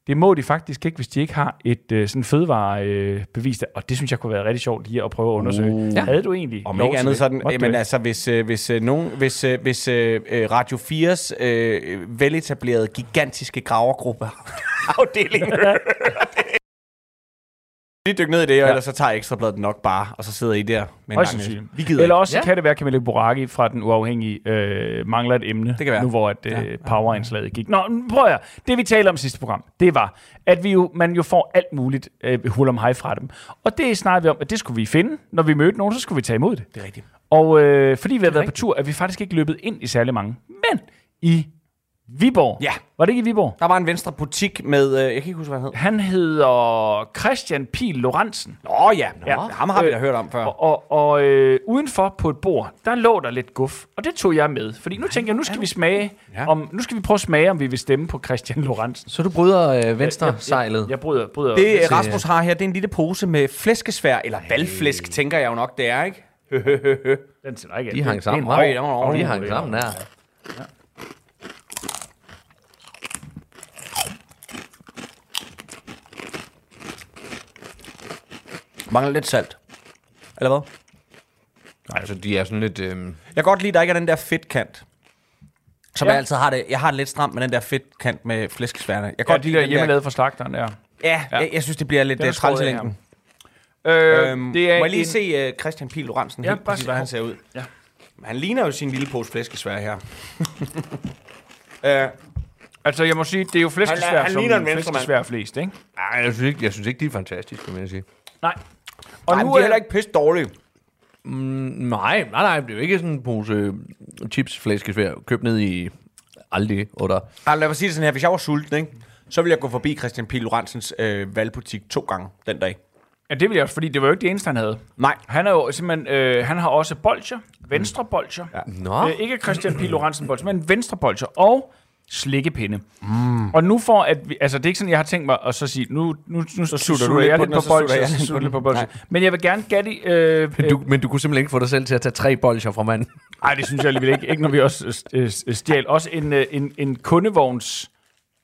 det må de faktisk ikke, hvis de ikke har et øh, sådan fødevarebevis. Øh, og det synes jeg kunne være rigtig sjovt lige at prøve at undersøge. Uh. Ja. Havde du egentlig Om ikke andet det? sådan, Måtte du men ikke? altså, hvis, øh, hvis, øh, nogen, hvis, øh, hvis øh, øh, Radio 4's øh, veletablerede gigantiske gravergruppe afdeling lige dykke ned i det, og Ja. ellers så tager Ekstrabladet nok bare, og så sidder I der med en lang. Vi gider Eller også Ja. kan det være, Camille Boraki fra Den Uafhængige øh, mangler et emne, Det kan være. nu hvor at, øh, Ja. powerindslaget gik. Nå, nu prøv at høre. Det vi talte om sidste program, det var, at vi jo, man jo får alt muligt øh, hul om hej fra dem. Og det snakkede vi om, at det skulle vi finde. Når vi mødte nogen, så skulle vi tage imod det. Det er rigtigt. Og øh, fordi vi har været rigtigt. på tur, er vi faktisk ikke løbet ind i særlig mange. Men i Viborg. Ja. Var det ikke i Viborg? Der var en venstre butik med, øh, jeg kan ikke huske, hvad han hed. Han hedder Christian Pil Lorentzen. Nå ja, Nå, Ja. ham har vi da Øh, hørt om før. Og, og, og øh, udenfor på et bord, der lå der lidt guf. Og det tog jeg med. Fordi nu tænker jeg, nu skal vi smage, Ja. om, nu skal vi prøve at smage, om vi vil stemme på Christian Lorentzen. Så du bryder øh, venstre sejlet. Jeg bryder, bryder Det øh, Rasmus har her, det er en lille pose med flæskesvær, eller valgflæsk, tænker jeg jo nok, det er, ikke? Den ser ikke De hang sammen, er den var De ordentlig. hang sammen der. Mangler lidt salt. Eller hvad? Altså, de er sådan lidt... Øh, Jeg kan godt lide, at der ikke er den der fedtkant. Som Ja. jeg altid har det. Jeg har det lidt stramt med den der fedtkant med flæskesværne. Jeg kan Ja, godt de der den hjemmelavet fra slagteren der. Ja, Ja. Jeg, jeg, synes, det bliver lidt uh, træls i længden. Øh, Øhm, det er må jeg lige en, se uh, Christian Pihl Lorentzen Ja, helt præcis, hvordan han ser ud? Ja. Han ligner jo sin lille pose flæskesvær her. uh, Altså, jeg må sige, det er jo flæskesvær, Han han som ligner en flæskesvær flest, ikke? ej, jeg synes, ikke, jeg synes ikke, de er fantastiske, vil jeg sige. Nej. Og Nej, nu er er heller ikke pisse dårlige. Nej, nej, nej, det er jo ikke sådan en pose øh, chips flæskesvær købt ned i Aldi, eller... Ej, lad mig sige det sådan her. Hvis jeg var sulten, ikke? så ville jeg gå forbi Christian Pihl Lorentzens øh, valgbutik to gange den dag. Ja, det vil jeg også, fordi det var jo ikke det eneste, han havde. Nej. Han, er jo simpelthen, øh, han har også bolcher, venstre bolcher. Ja. Nå, Øh, ikke Christian P. Lorentzen bolcher, men venstre bolcher og slikkepinde. Mm. Og nu for at vi, altså det er ikke sådan, jeg har tænkt mig at så sige, nu, nu, nu så sutter du jeg lidt på lidt den, på så sutter lidt. Men jeg vil gerne Gatti, øh, men du, men du kunne simpelthen ikke få dig selv til at tage tre bolcher fra manden. Nej, det synes jeg alligevel ikke. Ikke når vi også øh, øh, stjal. Også en, øh, en, en kundevogns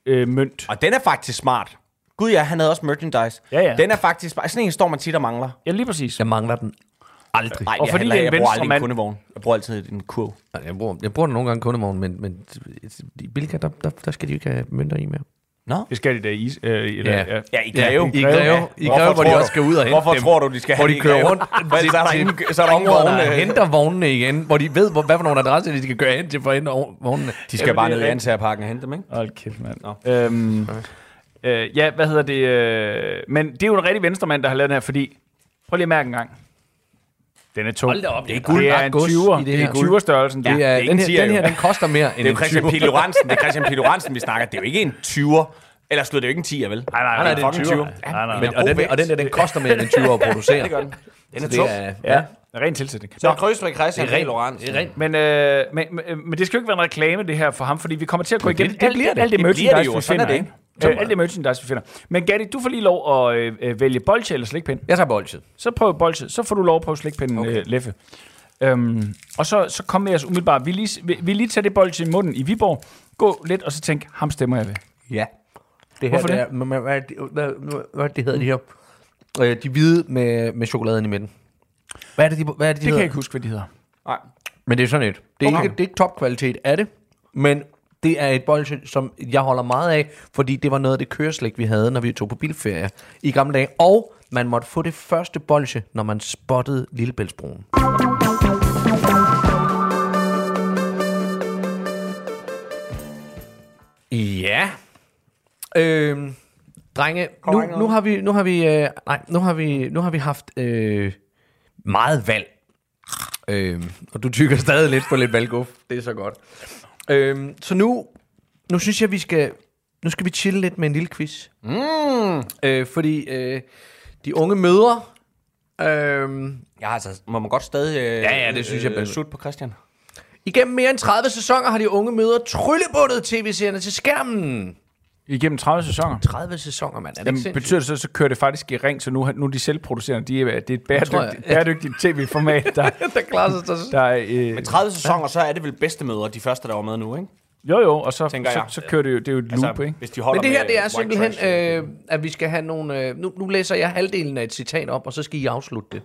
øh, mønt. Og den er faktisk smart. Gud ja, han havde også merchandise. Ja, ja. Den er faktisk. Sådan en står man tit og mangler. Ja, lige præcis. Jeg mangler den aldrig. Nej, Og jeg, fordi heller, det er en jeg bruger aldrig en venstremand- kundevogn. Jeg bruger altid en kurv. Nej, Jeg bruger, jeg bruger den nogle gange kundevogn, men, men i Bilka, der, der, der skal de jo ikke have mønter i mere. Nå? Det skal de da i. Øh, Ja. ja. ja. Ja, i Greve. I Greve, i Greve hvor de også skal ud og hente Hvorfor dem. tror du, de skal Hvor have de kører rundt For ellers er der ingen, så er der ingen områder, der vogne. henter vognene igen, hvor de ved, hvor, hvad for nogle adresser de skal køre hen til for at hente vognene. De skal bare ned i. Ansagerparken og hente dem, ikke? Hold kæft, mand. Nå. Øhm, øh, ja, hvad hedder det? Øh, men det er jo en rigtig venstremand, der har lavet den her, fordi... Prøv lige at mærke en gang. Den er tung. Hold da op, det er det guld. er ret en gods 20'er. i det Det er 20'er størrelsen. Det Det er, er den, her, den her, den koster mere end Det er en Christian 20'er. Pihl Lorentzen. Det er Christian Pihl Lorentzen, vi snakker. Det er jo ikke en 20'er. Ellers stod det jo ikke en 10'er, vel? Nej, nej, Nej, det er en fucking 20'er. 20'er. Nej, nej, Men, og, den, og den der, den koster mere end en 20'er at producere. Det gør den. Den er tung. det er, Ja, ren tilsætning. Så kryds med Christian Det er rent. Det er rent. Men, øh, men, men, men det skal jo ikke være en reklame, det her for ham, fordi vi kommer til at gå det- igennem det alt, bliver det. alt det Det merchandise, det jo, vi finder. er det? Øh, alt det merchandise, vi finder. Men Gatti, du får lige lov at øh, øh, vælge bolche eller slikpind. Jeg tager bolchet. Så prøv bolche, så får du lov at prøve slikpinden, okay. øh, Leffe. Øhm, og så, så kom med os umiddelbart. Vi lige, vi, vi lige tager det bolche i munden i Viborg. Gå lidt, og så tænk, ham stemmer jeg ved. Ja. Det her, Hvorfor det? Er, men, hvad, er det, hvad, hvad, hvad er det, det hedder de her? Øh, de hvide med, med chokoladen i midten. Hvad er det, de, hvad er det, de Det kan hedder? jeg ikke huske, hvad de hedder. Men det er sådan et. Det er, Okay. ikke, det er ikke topkvalitet af det, men det er et bolsje, som jeg holder meget af, fordi det var noget af det køreslæg, vi havde, når vi tog på bilferie i gamle dage. Og man måtte få det første bolsje, når man spottede Lillebæltsbroen. Ja. Øhm, drenge, nu, nu har vi, nu har vi, øh, nej, nu har vi, nu har vi haft øh, meget valg. Øhm, og du tykker stadig lidt på lidt valguf. Det er så godt. Øhm, så nu, nu synes jeg, vi skal, nu skal vi chille lidt med en lille quiz. Mm. Øh, fordi øh, de unge mødre, øhm, Ja, altså, må man godt stadig øh, Ja, ja, det synes jeg, øh, sut på Christian. igennem mere end 30 sæsoner har de unge mødre tryllebundet tv-serierne til skærmen. Igennem 30 sæsoner. 30 sæsoner, mand. Er det Jamen, sindssygt? betyder det så, så kører det faktisk i ring, så nu, nu er de selvproducerende. De er, det er et bæredygtigt, bæredygtigt tv-format, der, der klarer sig så. der er... Øh, Men 30 sæsoner, så er det vel bedste møder, de første, der var med nu, ikke? jo, jo, og så, Tænker så, jeg. så kører det jo, det er jo et loop, altså, ikke? hvis de holder Men det her, det er simpelthen, trash, øh, at vi skal have nogle... Øh, nu, nu læser jeg halvdelen af et citat op, og så skal I afslutte det.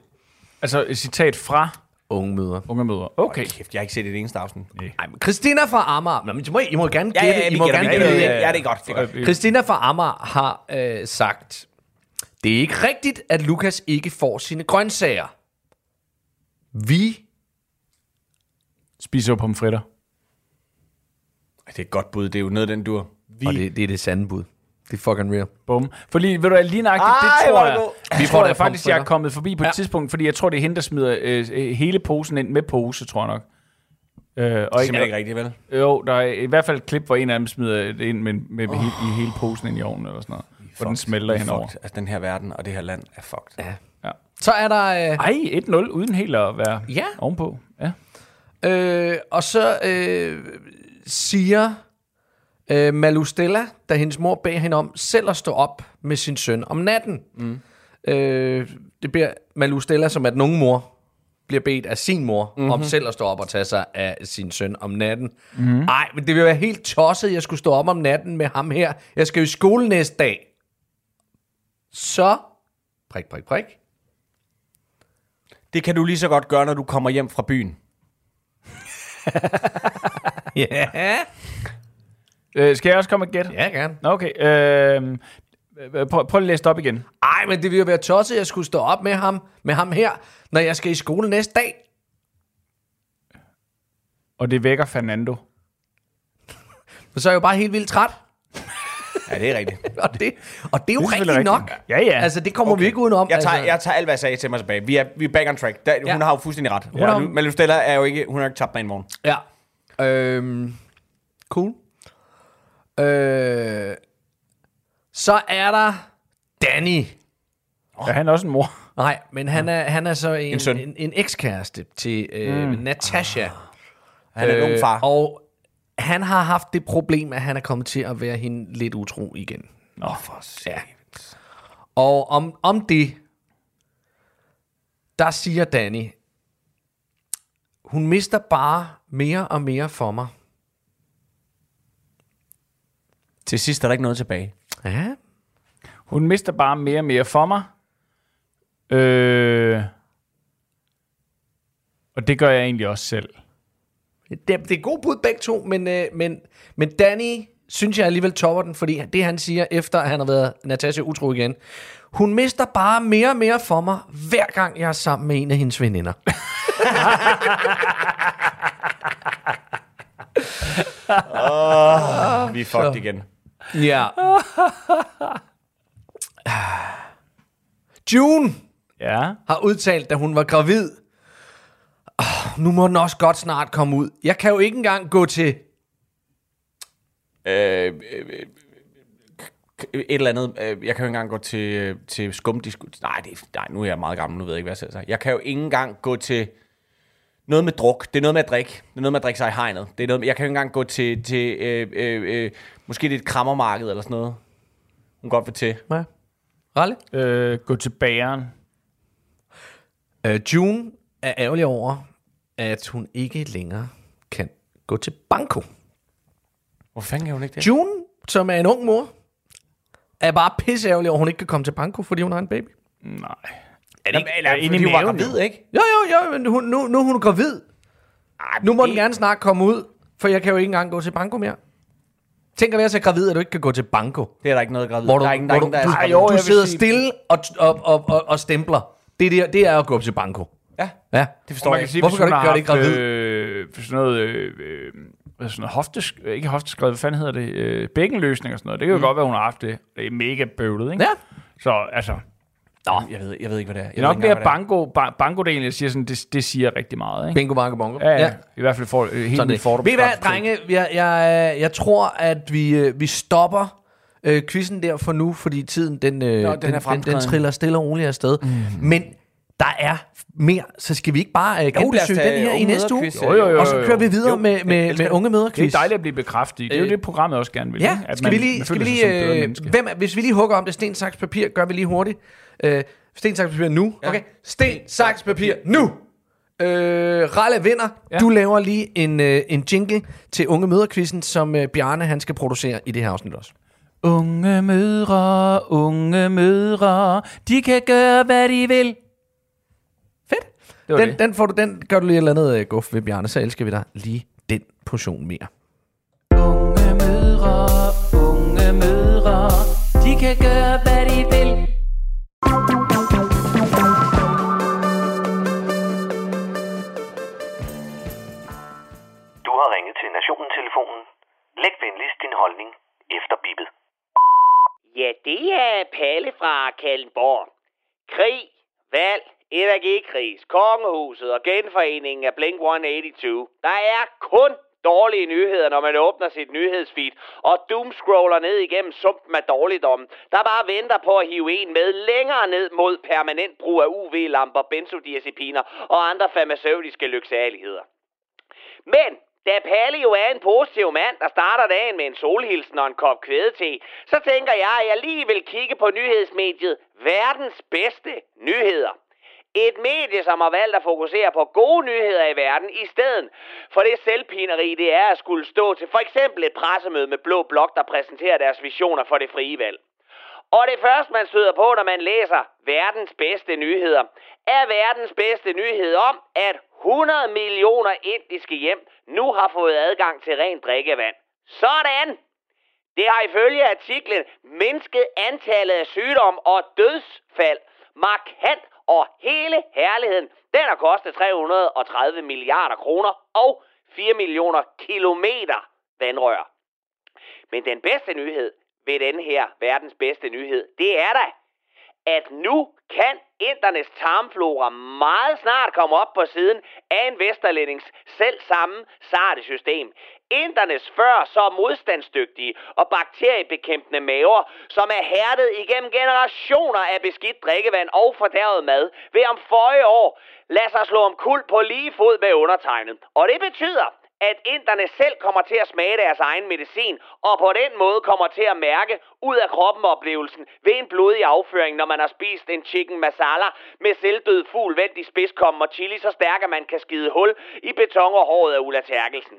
Altså et citat fra Unge mødre. unge mødre. Okay. Kæft, jeg har ikke set et eneste afsnit. Ej, men Christina fra Amager... Nå, men I må, I må gerne Ja, gætte. ja, I må gerne gætte. gætter. Ja, Ja, det er godt, det er godt. Christina fra Amager har øh, sagt, det er ikke rigtigt, at Lukas ikke får sine grøntsager. Vi... Spiser jo pomfritter. Det er et godt bud, det er jo noget, den dur. Vi... Og det, det er det sande bud. Det er fucking real. Bum. Fordi, ved du hvad, lige nøjagtigt, Ej, det tror jeg. Vi tror da faktisk, jeg er kommet forbi på et Ja. tidspunkt, fordi jeg tror, det er hende, der smider øh, øh, hele posen ind med pose, tror jeg nok. Øh, og Det er simpelthen ikke rigtigt, vel? Jo, der er i hvert fald et klip, hvor en af dem smider det ind med, med oh. hele, i hele posen ind i ovnen, eller sådan noget. Hvor den smelter er henover. fucked. Altså, den her verden og det her land er fucked. Ja. Så er der... Øh, Ej, 1-0, uden helt at være Ja. ovenpå. Ja. Øh, og så øh, siger øh, Malustella, da hendes mor beder hende om selv at stå op med sin søn om natten. Mm. Øh, det bliver Malustella, som er den unge mor, bliver bedt af sin mor mm-hmm. om selv at stå op og tage sig af sin søn om natten. Mm-hmm. Ej, men det ville være helt tosset, jeg skulle stå op om natten med ham her. Jeg skal jo i skole næste dag. Så, prik, prik, prik. Det kan du lige så godt gøre, når du kommer hjem fra byen. Ja, Øh, skal jeg også komme med et gæt? ja gerne. Nå, Okay. Øh, øh, prøv, prøv at læse det op igen. Ej, men det ville jo være tosset, at jeg skulle stå op med ham, med ham her, når jeg skal i skole næste dag. Og det vækker Fernando. Så er jeg jo bare helt vildt træt. Ja, det er rigtigt. Og det, og det er jo Det er rigtigt selvfølgelig nok. rigtigt. Ja, ja. Altså, det kommer okay. vi ikke udenom. Jeg tager, altså, jeg tager alt, hvad jeg sagde til mig tilbage. Vi er, vi er back on track. Der, Ja. Hun har jo fuldstændig ret. har- Ja, Malou Stella er jo ikke, hun har ikke tabt mig en morgen. Ja. Øhm, cool. Øh, så er der Danny. Er han også en mor? Nej, men han er, han er så en, En søn. en, en ekskæreste til øh, mm. Natasha. Han er en ung far. Og han har haft det problem, at han er kommet til at være hende lidt utro igen. Nå, for Ja. Og om, om det, der siger Danny, hun mister bare mere og mere for mig. Til sidst er der ikke noget tilbage. Ja, Hun mister bare mere og mere for mig. Øh, og det gør jeg egentlig også selv. det, det er god bud begge to, men, øh, men, men Danny synes jeg alligevel topper den, fordi det han siger, efter at han har været Natasha utro igen, hun mister bare mere og mere for mig, hver gang jeg er sammen med en af hendes veninder. Vi er fucked igen. Ja. June Ja. har udtalt, da hun var gravid, oh, nu må den også godt snart komme ud. Jeg kan jo ikke engang gå til... Øh, øh, øh, et eller andet. Øh, jeg kan jo ikke engang gå til, øh, til skumdisku. Nej, det nej, nu er jeg meget gammel. Nu ved jeg ikke, hvad jeg selv siger. Jeg kan jo ikke engang gå til noget med druk. Det er noget med at drikke. Det er noget med at drikke sig i hegnet. Det er noget, med- jeg kan ikke engang gå til, til øh, øh, øh, måske det er et krammermarked eller sådan noget. Hun godt vil til. Nej. Ralle? Øh, gå til bageren. Uh, June er ærgerlig over, at hun ikke længere kan gå til banko. Hvor fanden kan hun ikke det? June, som er en ung mor, er bare pisse ærgerlig over, at hun ikke kan komme til banko, fordi hun har en baby. Nej. Er det ikke, eller, inde i fordi hun var gravid, ikke? Jo, jo, jo, men hun, nu, nu er hun gravid. Nu må den gerne snart komme ud, for jeg kan jo ikke engang gå til banko mere. Tænk at være så gravid, at du ikke kan gå til banko. Det er der ikke noget gravid. Hvor du, der er ingen, der, er hvor ingen, der du, er du, gravid. jo, du sidder sige- stille og, og, og, og, og stempler. Det, der, det er at gå til banko. Ja, Ja. det forstår man jeg kan ikke. sige, Hvorfor kan hun du ikke gøre det gravid? Øh, for sådan noget, øh, øh, er sådan noget hoftes, ikke hofteskred, hvad fanden hedder det? Øh, bækkenløsning og sådan noget. Det kan jo mm. godt være, hun har haft det. Det er mega bøvlet, ikke? Ja. Så altså, Jeg ved, jeg ved ikke, hvad det er. Jeg det er nok mere banko, ba- banko-delen, jeg siger sådan, det, det siger rigtig meget, ikke? Bingo, banko, bongo. Ja, ja. I hvert fald for øh, min det. fordom. Ved I hvad, drenge? Jeg, jeg, jeg tror, at vi, øh, vi stopper øh, quizzen der for nu, fordi tiden den, øh, den den, er den, den, fremskreden. triller stille og roligt afsted. Mm. Men der er mere, så skal vi ikke bare øh, genbesøge den her i unge næste uge? mødrequiz, Jo, jo, jo, Og så kører vi videre Jo, med, med, elsker med det. unge Det møderquiz. er dejligt at blive bekræftet. Det er jo Øh, det, programmet også gerne vil. Ja, ikke? At skal vi man- lige, man skal vi lige øh, hvem hvis vi lige hugger om det sten, saks, papir, gør vi lige hurtigt. Øh, sten, saks, papir nu. Okay, sten, saks, papir nu. Øh, Ralle vinder. Ja. Du laver lige en, øh, en jingle til unge møderquizzen, som øh, Bjarne han skal producere i det her afsnit også. Unge mødre, unge mødre, de kan gøre, hvad de vil. Det var Den, det. den, får du, den gør du lige et eller andet øh, guf ved, Bjarne, så elsker vi dig lige den portion mere. Unge mødre, unge mødre, de kan gøre, hvad de vil. Du har ringet til Nationen-telefonen. Læg venligst din holdning efter bippet. Ja, det er Palle fra Kallenborg. Krig, valg, energikris, kongehuset og genforeningen af Blink-182. Der er kun dårlige nyheder, når man åbner sit nyhedsfeed og doomscroller ned igennem sumpen af dårligdom, der bare venter på at hive en med længere ned mod permanent brug af UV-lamper, benzodiazepiner og andre farmaceutiske lyksaligheder. Men da Palle jo er en positiv mand, der starter dagen med en solhilsen og en kop kvædete, så tænker jeg, at jeg lige vil kigge på nyhedsmediet Verdens Bedste Nyheder. Et medie, som har valgt at fokusere på gode nyheder i verden, i stedet for det selvpineri, det er at skulle stå til for eksempel et pressemøde med Blå Blok, der præsenterer deres visioner for det frie valg. Og det første, man støder på, når man læser verdens bedste nyheder, er verdens bedste nyhed om, at 100 millioner indiske hjem nu har fået adgang til rent drikkevand. Sådan! Det har ifølge artiklen mindsket antallet af sygdom og dødsfald markant, og hele herligheden, den har kostet 330 milliarder kroner og 4 millioner kilometer vandrør. Men den bedste nyhed ved den her verdens bedste nyhed, det er da, at nu kan indernes tarmflora meget snart komme op på siden af en vesterlændings selv samme sarte system. Indernes før så modstandsdygtige og bakteriebekæmpende maver, som er hærdet igennem generationer af beskidt drikkevand og fordærvet mad, vil om føje år lade sig slå om kul på lige fod med undertegnet. Og det betyder, at inderne selv kommer til at smage deres egen medicin, og på den måde kommer til at mærke ud af kroppen oplevelsen ved en blodig afføring, når man har spist en chicken masala med selvdød fugl vendt i spidskommen og chili så stærk, at man kan skide hul i beton og håret af Ulla Terkelsen.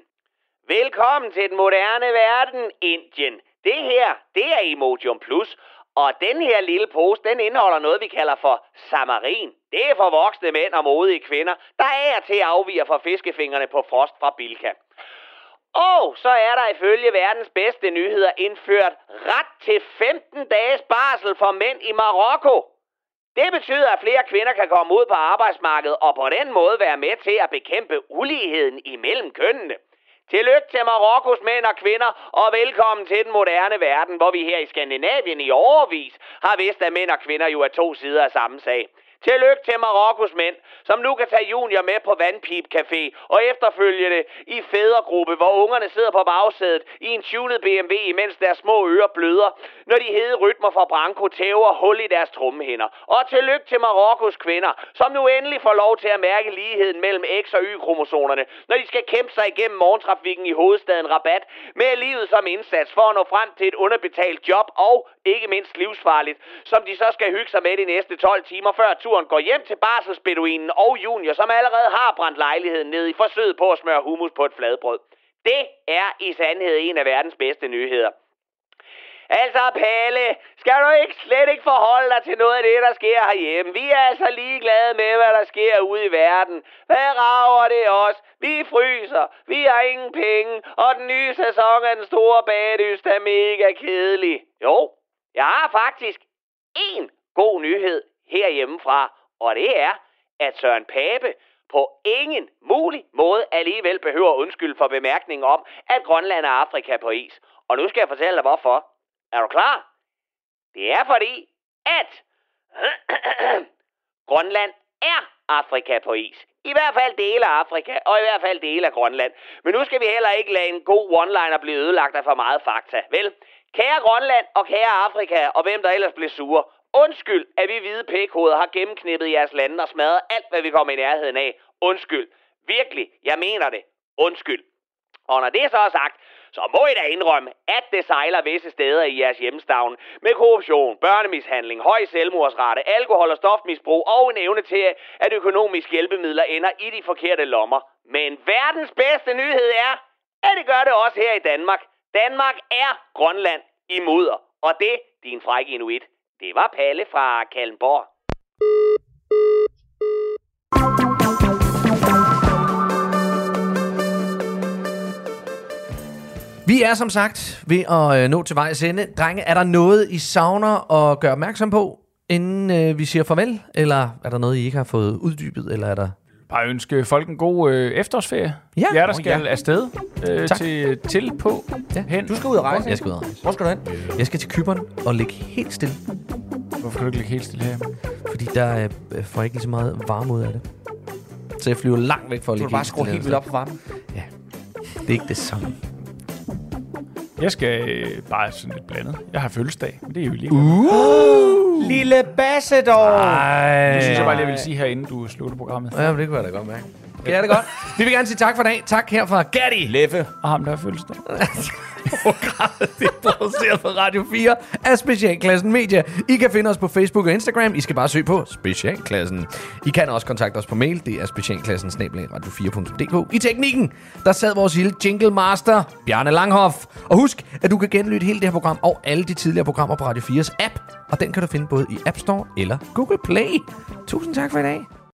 Velkommen til den moderne verden, Indien. Det her, det er Emotion Plus, og den her lille pose, den indeholder noget, vi kalder for samarin. Det er for voksne mænd og modige kvinder, der er til at afvige fra fiskefingrene på frost fra Bilka. Og så er der ifølge verdens bedste nyheder indført ret til 15 dages barsel for mænd i Marokko. Det betyder, at flere kvinder kan komme ud på arbejdsmarkedet og på den måde være med til at bekæmpe uligheden imellem kønnene. Tillykke til Marokkos mænd og kvinder, og velkommen til den moderne verden, hvor vi her i Skandinavien i overvis har vidst, at mænd og kvinder jo er to sider af samme sag. Tillykke til Marokkos mænd, som nu kan tage junior med på Vandpip Café og efterfølgende i fædregruppe, hvor ungerne sidder på bagsædet i en tunet BMW, imens deres små ører bløder, når de hede rytmer fra Branko tæver hul i deres trommehinder. Og tillykke til Marokkos kvinder, som nu endelig får lov til at mærke ligheden mellem X og Y-kromosonerne, når de skal kæmpe sig igennem morgentrafikken i hovedstaden Rabat med livet som indsats for at nå frem til et underbetalt job og ikke mindst livsfarligt, som de så skal hygge sig med de næste 12 timer før turen går hjem til barselsbeduinen og junior, som allerede har brændt lejligheden ned i forsøget på at smøre hummus på et fladbrød. Det er i sandhed en af verdens bedste nyheder. Altså, Palle, skal du ikke slet ikke forholde dig til noget af det, der sker herhjemme? Vi er altså ligeglade med, hvad der sker ude i verden. Hvad rager det os? Vi fryser, vi har ingen penge, og den nye sæson af den store bagdyst er mega kedelig. Jo, jeg har faktisk en god nyhed herhjemmefra, og det er, at Søren Pape på ingen mulig måde alligevel behøver undskyld for bemærkningen om, at Grønland er Afrika på is. Og nu skal jeg fortælle dig hvorfor. Er du klar? Det er fordi, at Grønland er Afrika på is. I hvert fald dele af Afrika, og i hvert fald dele af Grønland. Men nu skal vi heller ikke lade en god one-liner blive ødelagt af for meget fakta. Vel, kære Grønland og kære Afrika, og hvem der ellers bliver sure. Undskyld, at vi hvide pækhoveder har gennemknippet jeres lande og smadret alt, hvad vi kommer i nærheden af. Undskyld. Virkelig, jeg mener det. Undskyld. Og når det så er sagt, så må I da indrømme, at det sejler visse steder i jeres hjemstavn med korruption, børnemishandling, høj selvmordsrate, alkohol og stofmisbrug og en evne til, at økonomiske hjælpemidler ender i de forkerte lommer. Men verdens bedste nyhed er, at det gør det også her i Danmark. Danmark er Grønland i mudder. Og det, din frække inuit, det var Palle fra Kalmborg. Vi er som sagt ved at øh, nå til vejs ende. Drenge, er der noget, I savner at gøre opmærksom på, inden øh, vi siger farvel? Eller er der noget, I ikke har fået uddybet? Eller er der... Bare ønske folk en god øh, efterårsferie. Ja. Jeg der skal ja. afsted øh, Tak. til, til på Ja. hen. Du skal ud og rejse. Jeg skal ud og rejse. Hvor skal du hen? Jeg skal til Kyberen og ligge helt stille. Hvorfor kan du ikke ligge helt stille her? Fordi der øh, får jeg ikke lige så meget varme ud af det. Så jeg flyver langt væk for at Du ligge kan bare skrue helt vildt op for varmen. Det er ikke det samme. Jeg skal øh, bare sådan lidt blandet. Jeg har fødselsdag, men det er jo lige. Uh, lille Basse dog. Ej. Det synes jeg bare lige, jeg vil sige her, inden du slutter programmet. Ja, men det kunne jeg da godt mærke. Ja, det er godt. Vi vil gerne sige tak for i dag. Tak her fra Gatti. Leffe. Og ham, der har fødselsdag. Programmet det er produceret på Radio 4 af Specialklassen Media. I kan finde os på Facebook og Instagram. I skal bare søge på Specialklassen. I kan også kontakte os på mail. Det er specialklassen radio4.dk. I teknikken, der sad vores lille jingle master, Bjarne Langhoff. Og husk, at du kan genlytte hele det her program og alle de tidligere programmer på Radio 4's app. Og den kan du finde både i App Store eller Google Play. Tusind tak for i dag.